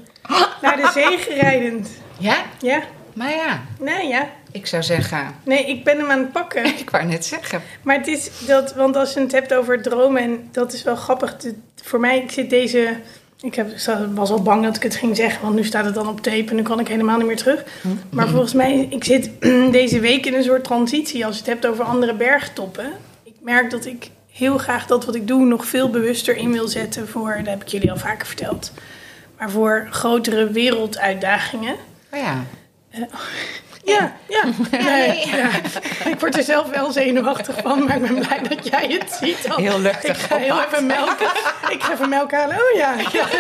Naar de zee gerijdend. Ja? Ja, Maar ja, nee, ja. ik zou zeggen... Nee, ik ben hem aan het pakken. Ik wou net zeggen. Maar het is dat, want als je het hebt over dromen, en dat is wel grappig. Voor mij, ik zit deze. Ik heb, was al bang dat ik het ging zeggen, want nu staat het dan op tape en nu kan ik helemaal niet meer terug. Maar volgens mij, ik zit deze week in een soort transitie als je het hebt over andere bergtoppen. Ik merk dat ik heel graag dat wat ik doe nog veel bewuster in wil zetten voor, dat heb ik jullie al vaker verteld, maar voor grotere werelduitdagingen. Oh ja. Ja, ja. Nee, ja. Ik word er zelf wel zenuwachtig van, maar ik ben blij dat jij het ziet. al. Heel luchtig Ik ga heel even melken. Ik ga even melk halen. Oh ja. ja.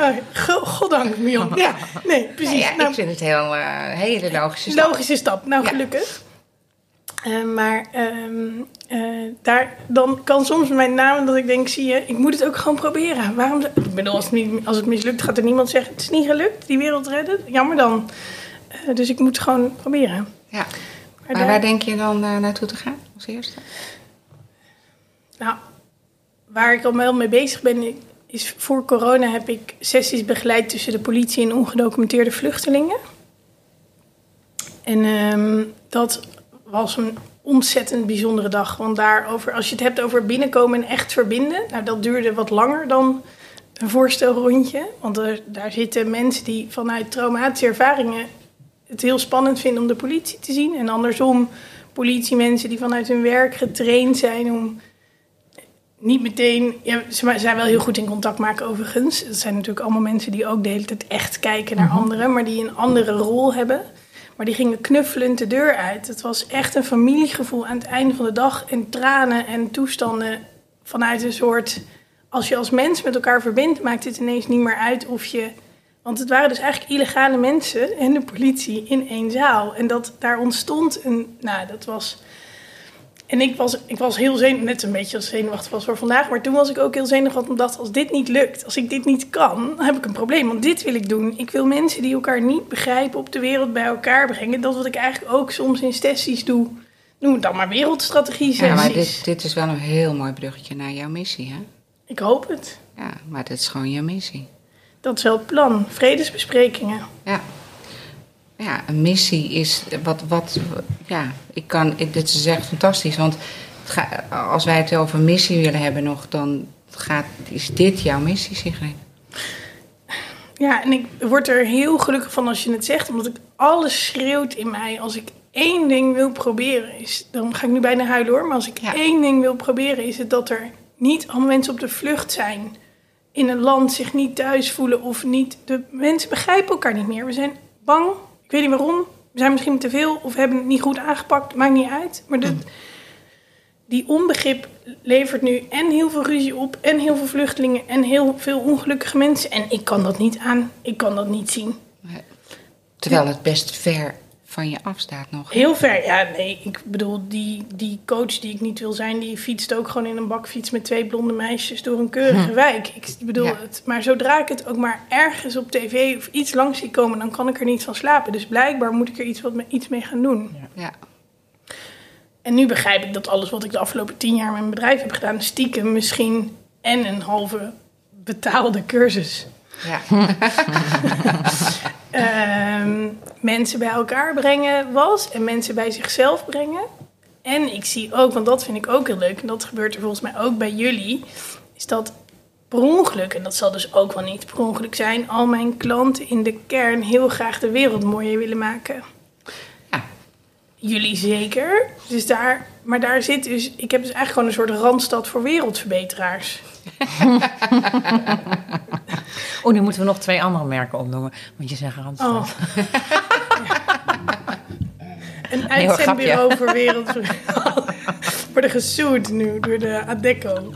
Oh, go- goddank, Mion. Ja, nee, precies. ja, Nou, ik vind het heel eh, hele logische stap. logische stap. Nou, gelukkig. Eh, maar ehm, eh, daar, dan kan soms mijn naam dat ik denk, zie je, ik moet het ook gewoon proberen. Waarom? Ik bedoel, als het, niet, als het mislukt, gaat er niemand zeggen, het is niet gelukt, die wereld redden. Jammer dan. Eh, dus ik moet het gewoon proberen. Ja. Maar Maar daar- waar denk je dan naartoe te gaan als eerste? Nou, waar ik al wel mee bezig ben, is voor corona heb ik sessies begeleid tussen de politie en ongedocumenteerde vluchtelingen. En ehm, dat was een ontzettend bijzondere dag. Want daarover, als je het hebt over binnenkomen en echt verbinden, nou, dat duurde wat langer dan een voorstelrondje. Want er, daar zitten mensen die vanuit traumatische ervaringen het heel spannend vinden om de politie te zien. En andersom politiemensen die vanuit hun werk getraind zijn om niet meteen. Ja, ze zijn wel heel goed in contact maken, overigens. Dat zijn natuurlijk allemaal mensen die ook de hele tijd echt kijken naar anderen, maar die een andere rol hebben. Maar die gingen knuffelend de deur uit. Het was echt een familiegevoel aan het einde van de dag. En tranen en toestanden vanuit een soort. Als je als mens met elkaar verbindt, maakt het ineens niet meer uit of je. Want het waren dus eigenlijk illegale mensen en de politie in één zaal. En dat daar ontstond een. Nou, dat was. En ik was, ik was heel zenuwachtig, net een beetje als zenuwachtig was voor vandaag. Maar toen was ik ook heel zenuwachtig omdat dacht, als dit niet lukt, als ik dit niet kan, dan heb ik een probleem. Want dit wil ik doen. Ik wil mensen die elkaar niet begrijpen op de wereld bij elkaar brengen. Dat wat ik eigenlijk ook soms in sessies doe. Noem het dan maar wereldstrategie Ja, maar sessies. dit, dit is wel een heel mooi bruggetje naar jouw missie, hè? Ik hoop het. Ja, maar dit is gewoon jouw missie. Dat is wel het plan. Vredesbesprekingen. Ja. Ja, een missie is wat, wat ja, ik kan, dit is echt fantastisch, want ga- als wij het over missie willen hebben nog, dan gaat, is dit jouw missie, Sigrid? Ja, en ik word er heel gelukkig van als je het zegt, omdat ik alles schreeuwt in mij. Als ik één ding wil proberen, is, dan ga ik nu bijna huilen hoor, maar als ik Ja. één ding wil proberen, is het dat er niet allemaal mensen op de vlucht zijn. In een land zich niet thuis voelen of niet. De mensen begrijpen elkaar niet meer. We zijn bang, ik weet niet waarom. We zijn misschien te veel of hebben het niet goed aangepakt, maakt niet uit. Maar de, die onbegrip levert nu en heel veel ruzie op, en heel veel vluchtelingen, en heel veel ongelukkige mensen. En ik kan dat niet aan, ik kan dat niet zien. Terwijl het best ver van je afstaat nog. Heel ver, ja, nee, ik bedoel, die, die coach die ik niet wil zijn, die fietst ook gewoon in een bakfiets met twee blonde meisjes door een keurige wijk. Ik bedoel Ja. het, maar zodra ik het ook maar ergens op tv of iets langs zie komen, dan kan ik er niet van slapen. Dus blijkbaar moet ik er iets, wat me, iets mee gaan doen. Ja. En nu begrijp ik dat alles wat ik de afgelopen tien jaar met mijn bedrijf heb gedaan, stiekem misschien en een halve betaalde cursus. Ja. ehm, mensen bij elkaar brengen was en mensen bij zichzelf brengen. En ik zie ook, want dat vind ik ook heel leuk, en dat gebeurt er volgens mij ook bij jullie, is dat per ongeluk, en dat zal dus ook wel niet per ongeluk zijn, al mijn klanten in de kern heel graag de wereld mooier willen maken. Ja. Jullie zeker. Dus daar, maar daar zit dus, ik heb dus eigenlijk gewoon een soort randstad voor wereldverbeteraars. Oh, nu moeten we nog twee andere merken opnoemen. Moet je zeggen, Randstad. Oh. Een uitzendbureau voor wereld. Worden gesued nu door de Adecco.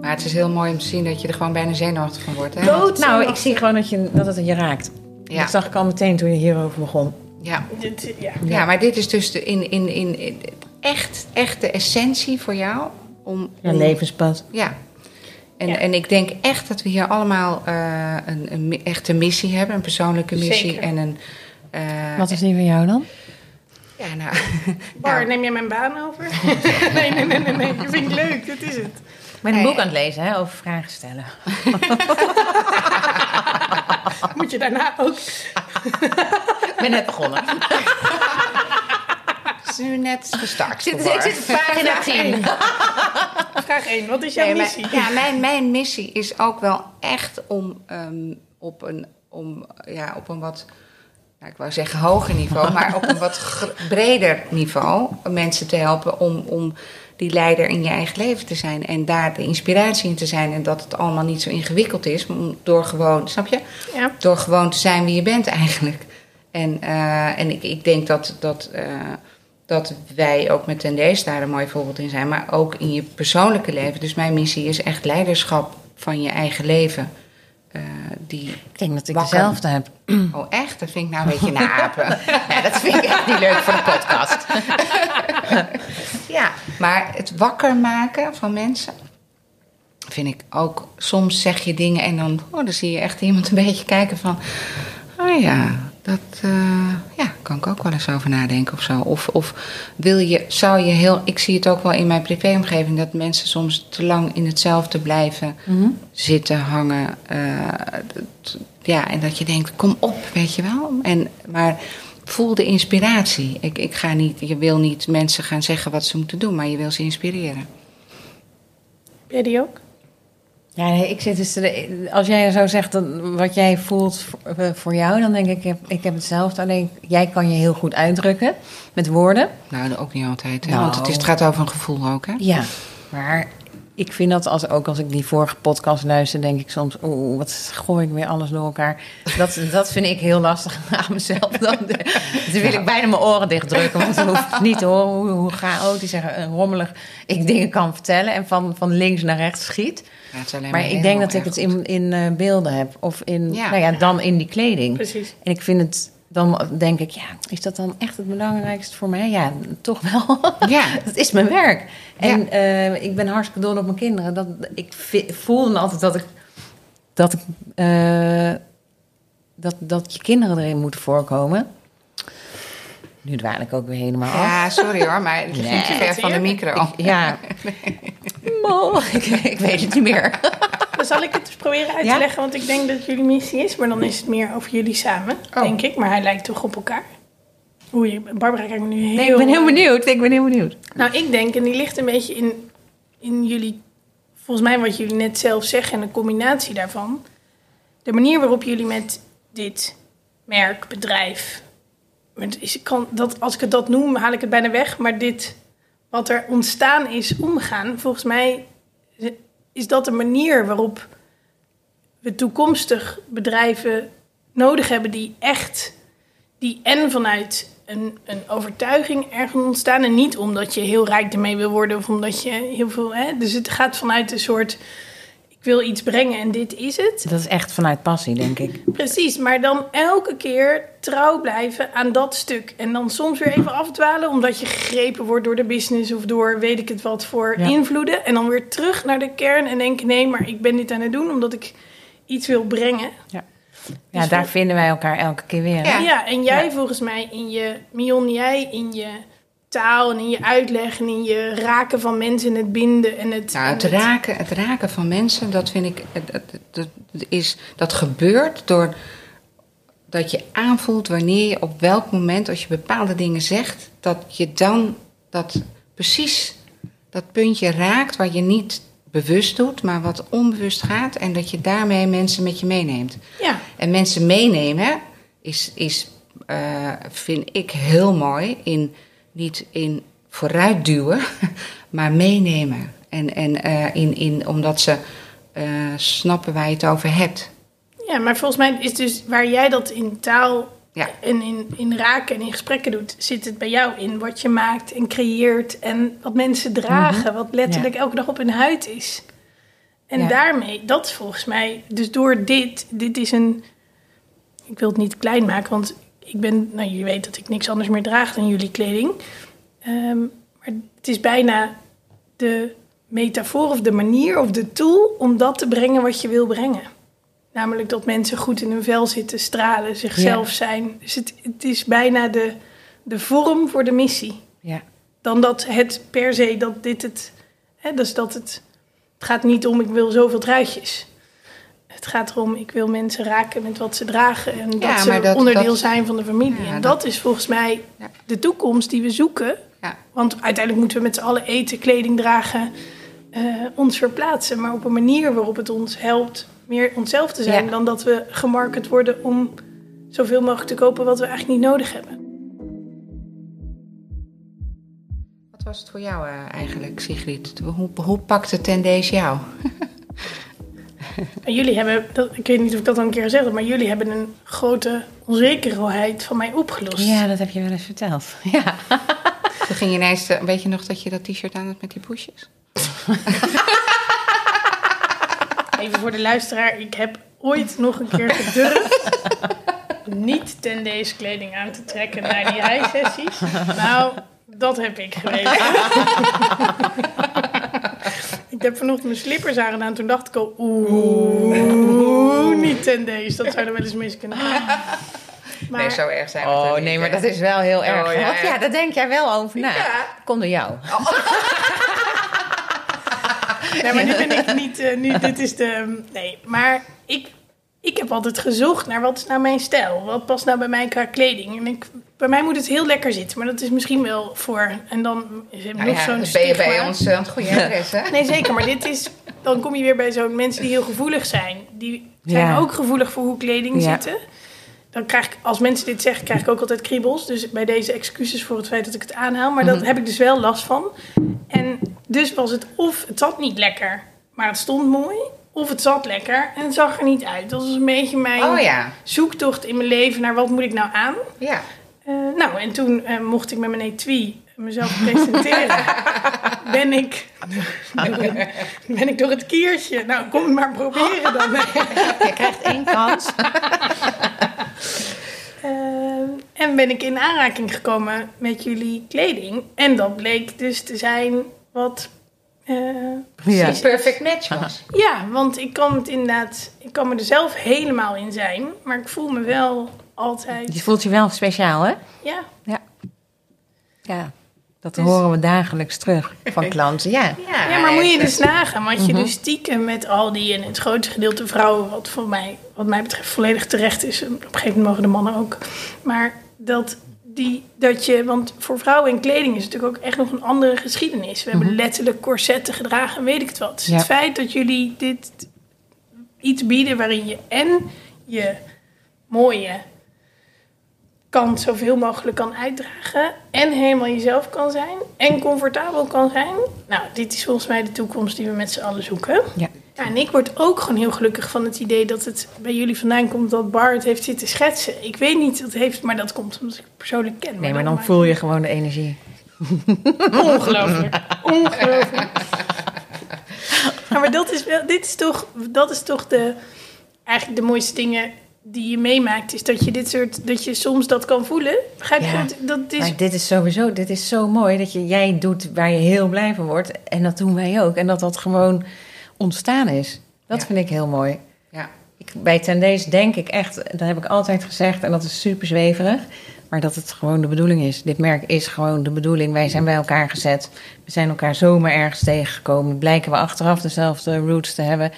Maar het is heel mooi om te zien dat je er gewoon bijna zenuwachtig van wordt. Hè? Dood. Nou, ik zie gewoon dat, je, dat het je raakt. Ja. Dat zag ik al meteen toen je hierover begon. Ja. Ja. Ja, maar dit is dus de, in, in, in- echt, echt de essentie voor jou. Om, Je om- levenspad. Ja. En, Ja. en ik denk echt dat we hier allemaal eh, een, een echte missie hebben. Een persoonlijke missie. Zeker. En een... eh, Wat is die van jou dan? Ja, nou... Bar, nou, neem jij mijn baan over? nee, nee, nee, nee, nee. Dat vind ik leuk. Dat is het. Ik ben een boek aan het lezen hè, over vragen stellen. Moet je daarna ook... Ik ben net begonnen. Is nu net gestart. Ik voor Bar. zit pagina 10. Vraag 1. Wat is jouw Nee, maar- missie? ja, mijn, mijn missie is ook wel echt om ehm, op, een, om, ja, op een wat, nou, ik wou zeggen hoger niveau, maar op een wat breder niveau mensen te helpen om, om die leider in je eigen leven te zijn en daar de inspiratie in te zijn en dat het allemaal niet zo ingewikkeld is, door gewoon, snap je? Ja. Door gewoon te zijn wie je bent eigenlijk. En, eh, en ik, ik denk dat, dat, eh, dat wij ook met Tendees daar een mooi voorbeeld in zijn. Maar ook in je persoonlijke leven. Dus mijn missie is echt leiderschap van je eigen leven. Eh, die, Ik denk dat ik Wakker. dezelfde heb. oh echt? Dat vind ik nou een beetje naapen. ja, dat vind ik echt niet leuk voor de podcast. ja, maar het wakker maken van mensen... vind ik ook... Soms zeg je dingen en dan, oh, dan zie je echt iemand een beetje kijken van... Oh ja, dat eh, ja, kan ik ook wel eens over nadenken of zo. Of, of wil je, zou je heel... Ik zie het ook wel in mijn privéomgeving... dat mensen soms te lang in hetzelfde blijven zitten, hangen. eh, ja, en dat je denkt, kom op, weet je wel. En, maar voel de inspiratie. Ik, ik ga niet, je wil niet mensen gaan zeggen wat ze moeten doen... maar je wil ze inspireren. Jij die ook? Ja, nee, ik zit dus te- als jij zo zegt dat, wat jij voelt voor, eh, voor jou, dan denk ik, ik heb, ik heb hetzelfde. Alleen jij kan je heel goed uitdrukken met woorden. Nou, ook niet altijd. Hè? Nou. Want het, is, het gaat over een gevoel ook, hè? Ja, maar ik vind dat als, ook als ik die vorige podcast luister, denk ik soms, oeh, wat gooi ik weer alles door elkaar. Dat, dat vind ik heel lastig aan mezelf. Dan, dan wil ik bijna mijn oren dichtdrukken, want dan hoef ik niet te horen hoe, hoe chaotisch en rommelig ik dingen kan vertellen en van, van links naar rechts schiet. Ja, Maar ik denk dat ik het in, in eh, beelden heb. Of in, Ja. nou ja, dan in die kleding. Precies. En ik vind het, dan denk ik, ja, is dat dan echt het belangrijkste voor mij? Ja, toch wel. Ja. dat is mijn werk. En eh, ik ben hartstikke dol op mijn kinderen. Dat, ik vi- voel dan altijd dat ik, dat ik, eh, dat, dat je kinderen erin moeten voorkomen. Nu dwaal ik ook weer helemaal af. Ja, sorry hoor, maar je ging te Nee. ver van de micro. Ik- ja. Mo, ik, ik weet het niet meer. dan zal ik het eens proberen uit Ja? te leggen, want ik denk dat jullie missie is. Maar dan is het meer over jullie samen, Oh. denk ik. Maar hij lijkt toch op elkaar. Oei, Barbara kijkt me nu heel... Nee, ik ben heel benieuwd. Ik ben heel benieuwd. Nou, ik denk, en die ligt een beetje in, in jullie... Volgens mij wat jullie net zelf zeggen en de combinatie daarvan. De manier waarop jullie met dit merk, bedrijf... ik kan dat, als ik het dat noem, haal ik het bijna weg. Maar dit, wat er ontstaan is, omgaan... Volgens mij is dat de manier waarop we toekomstig bedrijven nodig hebben... die echt die en vanuit een, een overtuiging ergens ontstaan. En niet omdat je heel rijk ermee wil worden of omdat je heel veel. Hè? Dus het gaat vanuit een soort. Wil iets brengen en dit is het. Dat is echt vanuit passie, denk ik. Precies, maar dan elke keer trouw blijven aan dat stuk. En dan soms weer even afdwalen omdat je gegrepen wordt door de business of door weet ik het wat voor Ja. invloeden. En dan weer terug naar de kern en denken: nee, maar ik ben dit aan het doen omdat ik iets wil brengen. Ja, Dus daar voor- vinden wij elkaar elke keer weer. Ja. Ja, en jij Ja. volgens mij in je, Mion, jij in je taal en in je uitleg en in je raken van mensen en het binden en het... Nou, en het raken, het raken van mensen, dat vind ik, dat, dat, dat is, dat gebeurt door dat je aanvoelt wanneer je op welk moment, als je bepaalde dingen zegt, dat je dan dat precies dat puntje raakt waar je niet bewust doet, maar wat onbewust gaat en dat je daarmee mensen met je meeneemt. Ja, En mensen meenemen is, is eh, vind ik heel mooi. In, niet in vooruitduwen, maar meenemen. En, en eh, in, in, omdat ze eh, snappen waar je het over hebt. ja, maar volgens mij is dus waar jij dat in taal Ja. en in, in raken en in gesprekken doet, zit het bij jou in wat je maakt en creëert en wat mensen dragen, wat letterlijk elke dag op hun huid is. En Ja. daarmee, dat volgens mij, dus door dit, dit is een, ik wil het niet klein maken, want ik ben, nou je weet dat ik niks anders meer draag dan jullie kleding. Ehm, maar het is bijna de metafoor of de manier of de tool om dat te brengen wat je wil brengen. Namelijk dat mensen goed in hun vel zitten, stralen, zichzelf zijn. Dus het, het is bijna de, de vorm voor de missie. Ja. Dan dat het per se, dat dit het... Hè, dus dat het... Het gaat niet om, ik wil zoveel truitjes. Het gaat erom, ik wil mensen raken met wat ze dragen. En dat Ja, ze dat- onderdeel dat- zijn van de familie. Ja, en dat- dat, is volgens mij Ja. de toekomst die we zoeken. Want uiteindelijk moeten we met z'n allen eten, kleding dragen, eh, ons verplaatsen. Maar op een manier waarop het ons helpt meer onszelf te zijn. Dan dat we gemarket worden om zoveel mogelijk te kopen wat we eigenlijk niet nodig hebben. Wat was het voor jou eh, eigenlijk, Sigrid? Hoe, hoe pakte Ten Days jou? En jullie hebben, dat, ik weet niet of ik dat al een keer gezegd heb, maar jullie hebben een grote onzekerheid van mij opgelost. ja, dat heb je wel eens verteld. Ja. Toen ging je ineens, eh, weet je nog dat je dat t-shirt aan had met die poesjes? Even voor de luisteraar, ik heb ooit nog een keer gedurfd niet ten deze kleding aan te trekken naar die high-sessies. Nou, dat heb ik geweten. ik heb vanochtend mijn slippers aangedaan. Toen dacht ik al, oeh, niet ten deze. Dat zou er wel eens mis kunnen gaan. Maar, nee, zo erg zijn we Oh nee, maar hè? dat is wel heel erg. Oh, ja, Want ja. ja, daar denk jij wel over na. Ja. Komt door jou. Nee, maar nu ben ik niet. eh, nu, dit is de. Nee, maar ik, ik heb altijd gezocht naar wat is nou mijn stijl? Wat past nou bij mij qua kleding? En ik, bij mij moet het heel lekker zitten, maar dat is misschien wel voor. En dan is het Nou nog ja, zo'n dan ben je bij stigma. ons eh, aan het goede adres, hè? Nee, zeker, maar dit is. Dan kom je weer bij zo'n mensen die heel gevoelig zijn. Die zijn Ja. ook gevoelig voor hoe kleding Ja. zitten. Dan krijg ik, als mensen dit zeggen, krijg ik ook altijd kriebels. Dus bij deze excuses voor het feit dat ik het aanhaal. Maar Mhm. dat heb ik dus wel last van. En dus was het of het zat niet lekker, maar het stond mooi. Of het zat lekker en het zag er niet uit. Dat was een beetje mijn Oh ja, zoektocht in mijn leven naar wat moet ik nou aan. ja. Eh, nou, en toen eh, mocht ik met mijn etui mezelf presenteren. ben, ik, ben ik door het kiertje. Nou, kom maar proberen dan. Je krijgt één kans. Eh, en ben ik in aanraking gekomen met jullie kleding. En dat bleek dus te zijn wat... eh, Ja. precies Perfect match was. Ja, want ik kan het inderdaad... Ik kan me er zelf helemaal in zijn. Maar ik voel me wel altijd... Je voelt je wel speciaal, hè? Ja, Ja. Ja. Dat Dus- horen we dagelijks terug van klanten. Ja, Ja, maar moet je dus nagaan, want je Mhm. dus stiekem met al die en het grootste gedeelte vrouwen, wat voor mij, wat mij betreft volledig terecht is. Op een gegeven moment mogen de mannen ook. Maar dat, die, dat je, want voor vrouwen in kleding is natuurlijk ook echt nog een andere geschiedenis. We hebben letterlijk corsetten gedragen en weet ik het wat. Dus Ja. het feit dat jullie dit iets bieden waarin je en je mooie kant zoveel mogelijk kan uitdragen. En helemaal jezelf kan zijn. En comfortabel kan zijn. Nou, dit is volgens mij de toekomst die we met z'n allen zoeken. Ja. Ja, en ik word ook gewoon heel gelukkig van het idee dat het bij jullie vandaan komt dat Bart heeft zitten schetsen. Ik weet niet, dat heeft, maar dat komt omdat ik het persoonlijk ken. nee, maar dan voel je gewoon de energie. Ongelooflijk. Ongelooflijk. Ja, maar dat is wel, dit is toch, dat is toch de, eigenlijk de mooiste dingen die je meemaakt. Is dat je dit soort, dat je soms dat kan voelen. Begrijp je? Ja. Dat, dat is, Maar dit is sowieso, dit is zo mooi dat je, jij doet waar je heel blij van wordt. En dat doen wij ook. En dat dat gewoon ontstaan is. Dat Ja. vind ik heel mooi. Ja. Ik, bij Tendees denk ik echt, dat heb ik altijd gezegd, en dat is super zweverig, maar dat het gewoon de bedoeling is. Dit merk is gewoon de bedoeling. Wij zijn bij elkaar gezet. We zijn elkaar zomaar ergens tegengekomen. Blijken we achteraf dezelfde roots te hebben.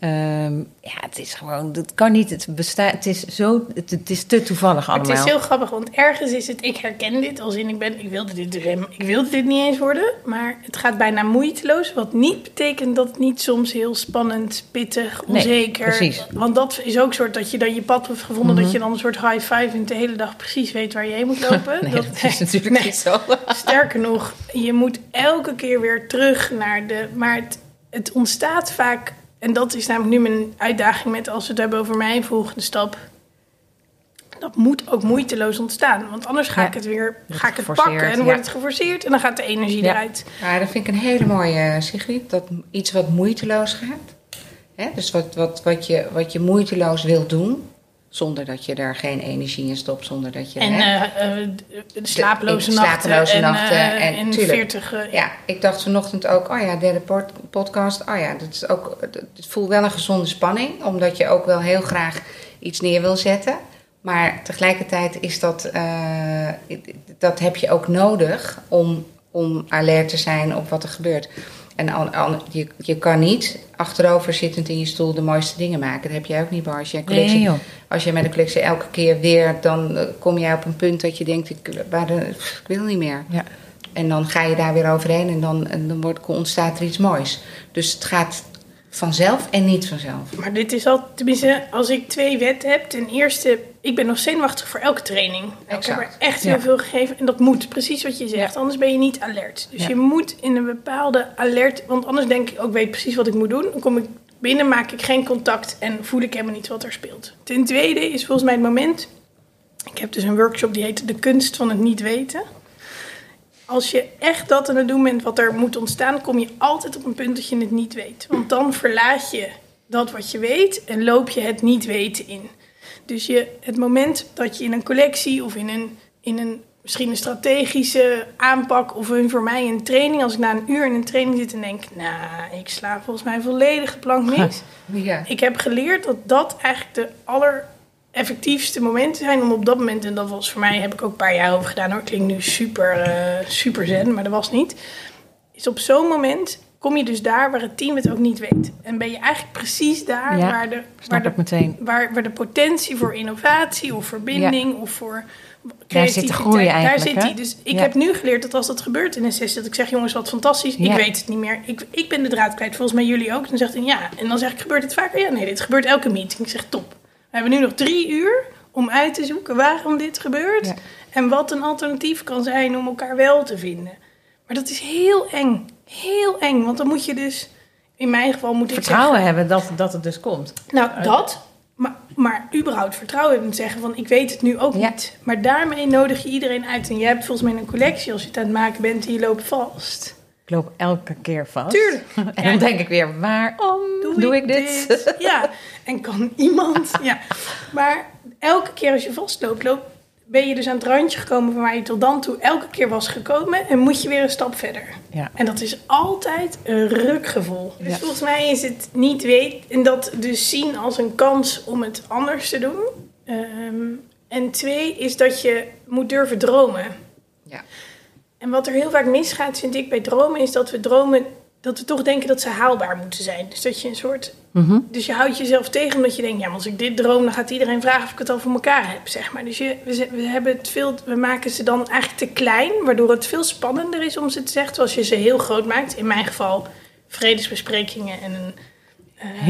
Ehm, ja, het is gewoon, het kan niet. Het bestaat, het is zo, het, het is te toevallig Maar allemaal. het is heel grappig, want ergens is het, ik herken dit als in ik ben, ik wilde dit, rem- ik wilde dit niet eens worden, maar het gaat bijna moeiteloos, wat niet betekent dat het niet soms heel spannend, pittig, Nee, onzeker. precies. Want dat is ook soort dat je dan je pad hebt gevonden, Mhm. dat je dan een soort high five en de hele dag precies weet waar je heen moet lopen. Nee, dat, is natuurlijk nee. niet zo. Sterker nog, je moet elke keer weer terug naar de. Maar het, het ontstaat vaak. En dat is namelijk nu mijn uitdaging met als we het hebben over mijn volgende stap. Dat moet ook moeiteloos ontstaan. Want anders ga Ja. ik het weer ga ik het pakken en dan ja. wordt het geforceerd en dan gaat de energie Ja. eruit. Ja, dat vind ik een hele mooie, Sigrid. Dat iets wat moeiteloos gaat. Hè? Dus wat, wat, wat, je, wat je moeiteloos wilt doen. Zonder dat je er geen energie in stopt. Zonder dat je... En hè? eh, eh, de slapeloze de nachten. slapeloze en, nachten eh, en en tuurlijk. 40. eh, Ja, ik dacht vanochtend ook, oh ja, derde pod- podcast. Oh ja, dat is ook, het voelt wel een gezonde spanning, omdat je ook wel heel graag iets neer wil zetten. Maar tegelijkertijd is dat, dat heb je ook nodig om, om alert te zijn op wat er gebeurt. En al, al- je, je kan niet achterover zittend in je stoel de mooiste dingen maken. Dat heb jij ook niet, Bar. Als je, collectie, Nee, als je met een collectie elke keer weer, dan eh, kom jij op een punt dat je denkt, ik, waar de, ik wil niet meer. Ja. En dan ga je daar weer overheen en dan, en dan wordt, ontstaat er iets moois. Dus het gaat vanzelf en niet vanzelf. Maar dit is al, tenminste, als ik twee wetten heb. Ten eerste, ik ben nog zenuwachtig voor elke training. Ik heb er echt Ja. heel veel gegeven. En dat moet, precies wat je zegt. Anders ben je niet alert. Dus Ja. je moet in een bepaalde alert... Want anders denk ik, ook weet precies wat ik moet doen. Dan kom ik binnen, maak ik geen contact en voel ik helemaal niet wat er speelt. Ten tweede is volgens mij het moment... Ik heb dus een workshop die heet De kunst van het niet weten. Als je echt dat aan het doen bent wat er moet ontstaan, kom je altijd op een punt dat je het niet weet. Want dan verlaat je dat wat je weet en loop je het niet weten in. Dus je, het moment dat je in een collectie of in een, in een misschien een strategische aanpak of een, voor mij een training, als ik na een uur in een training zit en denk, nou, ik sla volgens mij volledig plank mis. Ja. Ik heb geleerd dat dat eigenlijk de allereffectiefste momenten zijn om op dat moment, en dat was voor mij, heb ik ook een paar jaar over gedaan hoor, klinkt nu super, eh, super zen, maar dat was niet. Is op zo'n moment kom je dus daar waar het team het ook niet weet. En ben je eigenlijk precies daar Ja, waar, de, waar, de, meteen. waar, waar de potentie voor innovatie of verbinding of voor Daar zit de groei daar eigenlijk, zit hè? die. Dus ik Ja. heb nu geleerd dat als dat gebeurt in een sessie, dat ik zeg, jongens, wat fantastisch, Ja. ik weet het niet meer. Ik, ik ben de draad kwijt, volgens mij jullie ook. Dan zegt hij, ja. En dan zeg ik, gebeurt het vaker? Ja, nee, dit gebeurt elke meeting. Ik zeg, top. We hebben nu nog drie uur om uit te zoeken waarom dit gebeurt. Ja. En wat een alternatief kan zijn om elkaar wel te vinden. Maar dat is heel eng. Heel eng, want dan moet je dus... In mijn geval moet ik Vertrouwen zeggen... hebben dat, dat het dus komt. Nou, dat. Maar, maar überhaupt vertrouwen hebben en zeggen van ik weet het nu ook Ja. niet. Maar daarmee nodig je iedereen uit. En jij hebt volgens mij een collectie als je het aan het maken bent en je loopt vast. Ik loop elke keer vast. Tuurlijk. En dan denk ik weer, waarom doe, ik dit? Ja, en kan iemand. Ja. Maar elke keer als je vastloopt, loop, ben je dus aan het randje gekomen van waar je tot dan toe elke keer was gekomen. En moet je weer een stap verder. Ja. En dat is altijd een rukgevoel. Dus Ja. volgens mij is het niet weten en dat dus zien als een kans om het anders te doen. Ehm, en twee is dat je moet durven dromen. Ja. En wat er heel vaak misgaat, vind ik, bij dromen, is dat we dromen, dat we toch denken dat ze haalbaar moeten zijn. Dus dat je een soort. Mhm. Dus je houdt jezelf tegen omdat je denkt, ja, maar als ik dit droom, dan gaat iedereen vragen of ik het al voor elkaar heb, zeg maar. Dus je, we, hebben het veel, we maken ze dan eigenlijk te klein, waardoor het veel spannender is om ze te zeggen. Als je ze heel groot maakt, in mijn geval vredesbesprekingen en een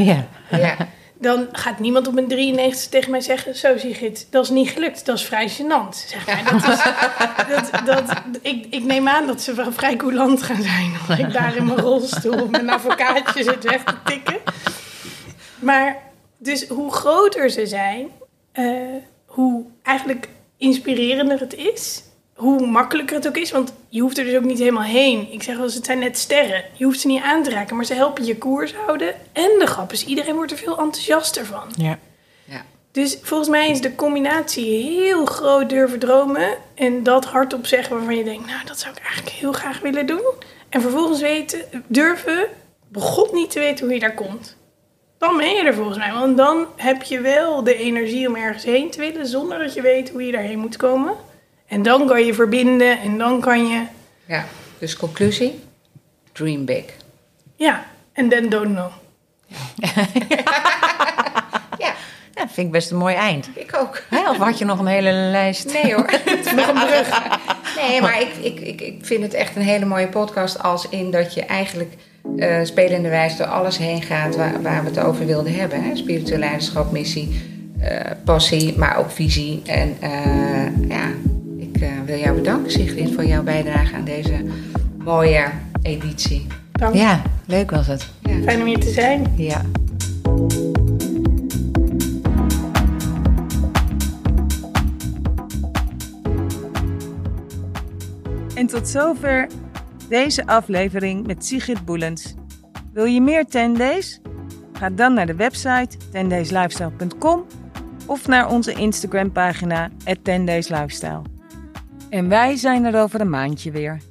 Ja. Ja. dan gaat niemand op een 93 tegen mij zeggen... zo Sigrid, dat is niet gelukt, dat is vrij gênant. Zeg dat dat, ik, ik neem aan dat ze wel vrij coulant gaan zijn... als ik daar in mijn rolstoel met een advocaatje zit weg te tikken. Maar dus hoe groter ze zijn... eh, hoe eigenlijk inspirerender het is... hoe makkelijker het ook is, want je hoeft er dus ook niet helemaal heen. Ik zeg wel eens, het zijn net sterren. Je hoeft ze niet aan te raken, maar ze helpen je koers houden. En de grap is, iedereen wordt er veel enthousiaster van. Ja. Ja. Dus volgens mij is de combinatie heel groot durven dromen en dat hardop zeggen waarvan je denkt, nou, dat zou ik eigenlijk heel graag willen doen. En vervolgens weten, durven, begot niet te weten hoe je daar komt. Dan ben je er volgens mij, want dan heb je wel de energie om ergens heen te willen zonder dat je weet hoe je daarheen moet komen. En dan kan je verbinden en dan kan je, ja. Dus conclusie? Dream big. ja, en then don't know. Ja, Ja, vind ik best een mooi eind. ik ook. Of had je nog een hele lijst? Nee hoor. Nog een brug. Nee, maar ik, ik, ik, ik vind het echt een hele mooie podcast. Als in dat je eigenlijk eh spelende wijze door alles heen gaat waar, waar we het over wilden hebben. Hè? Spiritueel leiderschap, missie, eh, passie, maar ook visie. En eh, ja, ik eh, wil jou bedanken Sigrid voor jouw bijdrage aan deze mooie editie. Dank. Ja, leuk was het. Ja. Fijn om hier te zijn. Ja. En tot zover deze aflevering met Sigrid Boelens. Wil je meer 10 Days? Ga dan naar de website 10dayslifestyle.com of naar onze Instagram pagina at 10 Days Lifestyle. En wij zijn er over een maandje weer.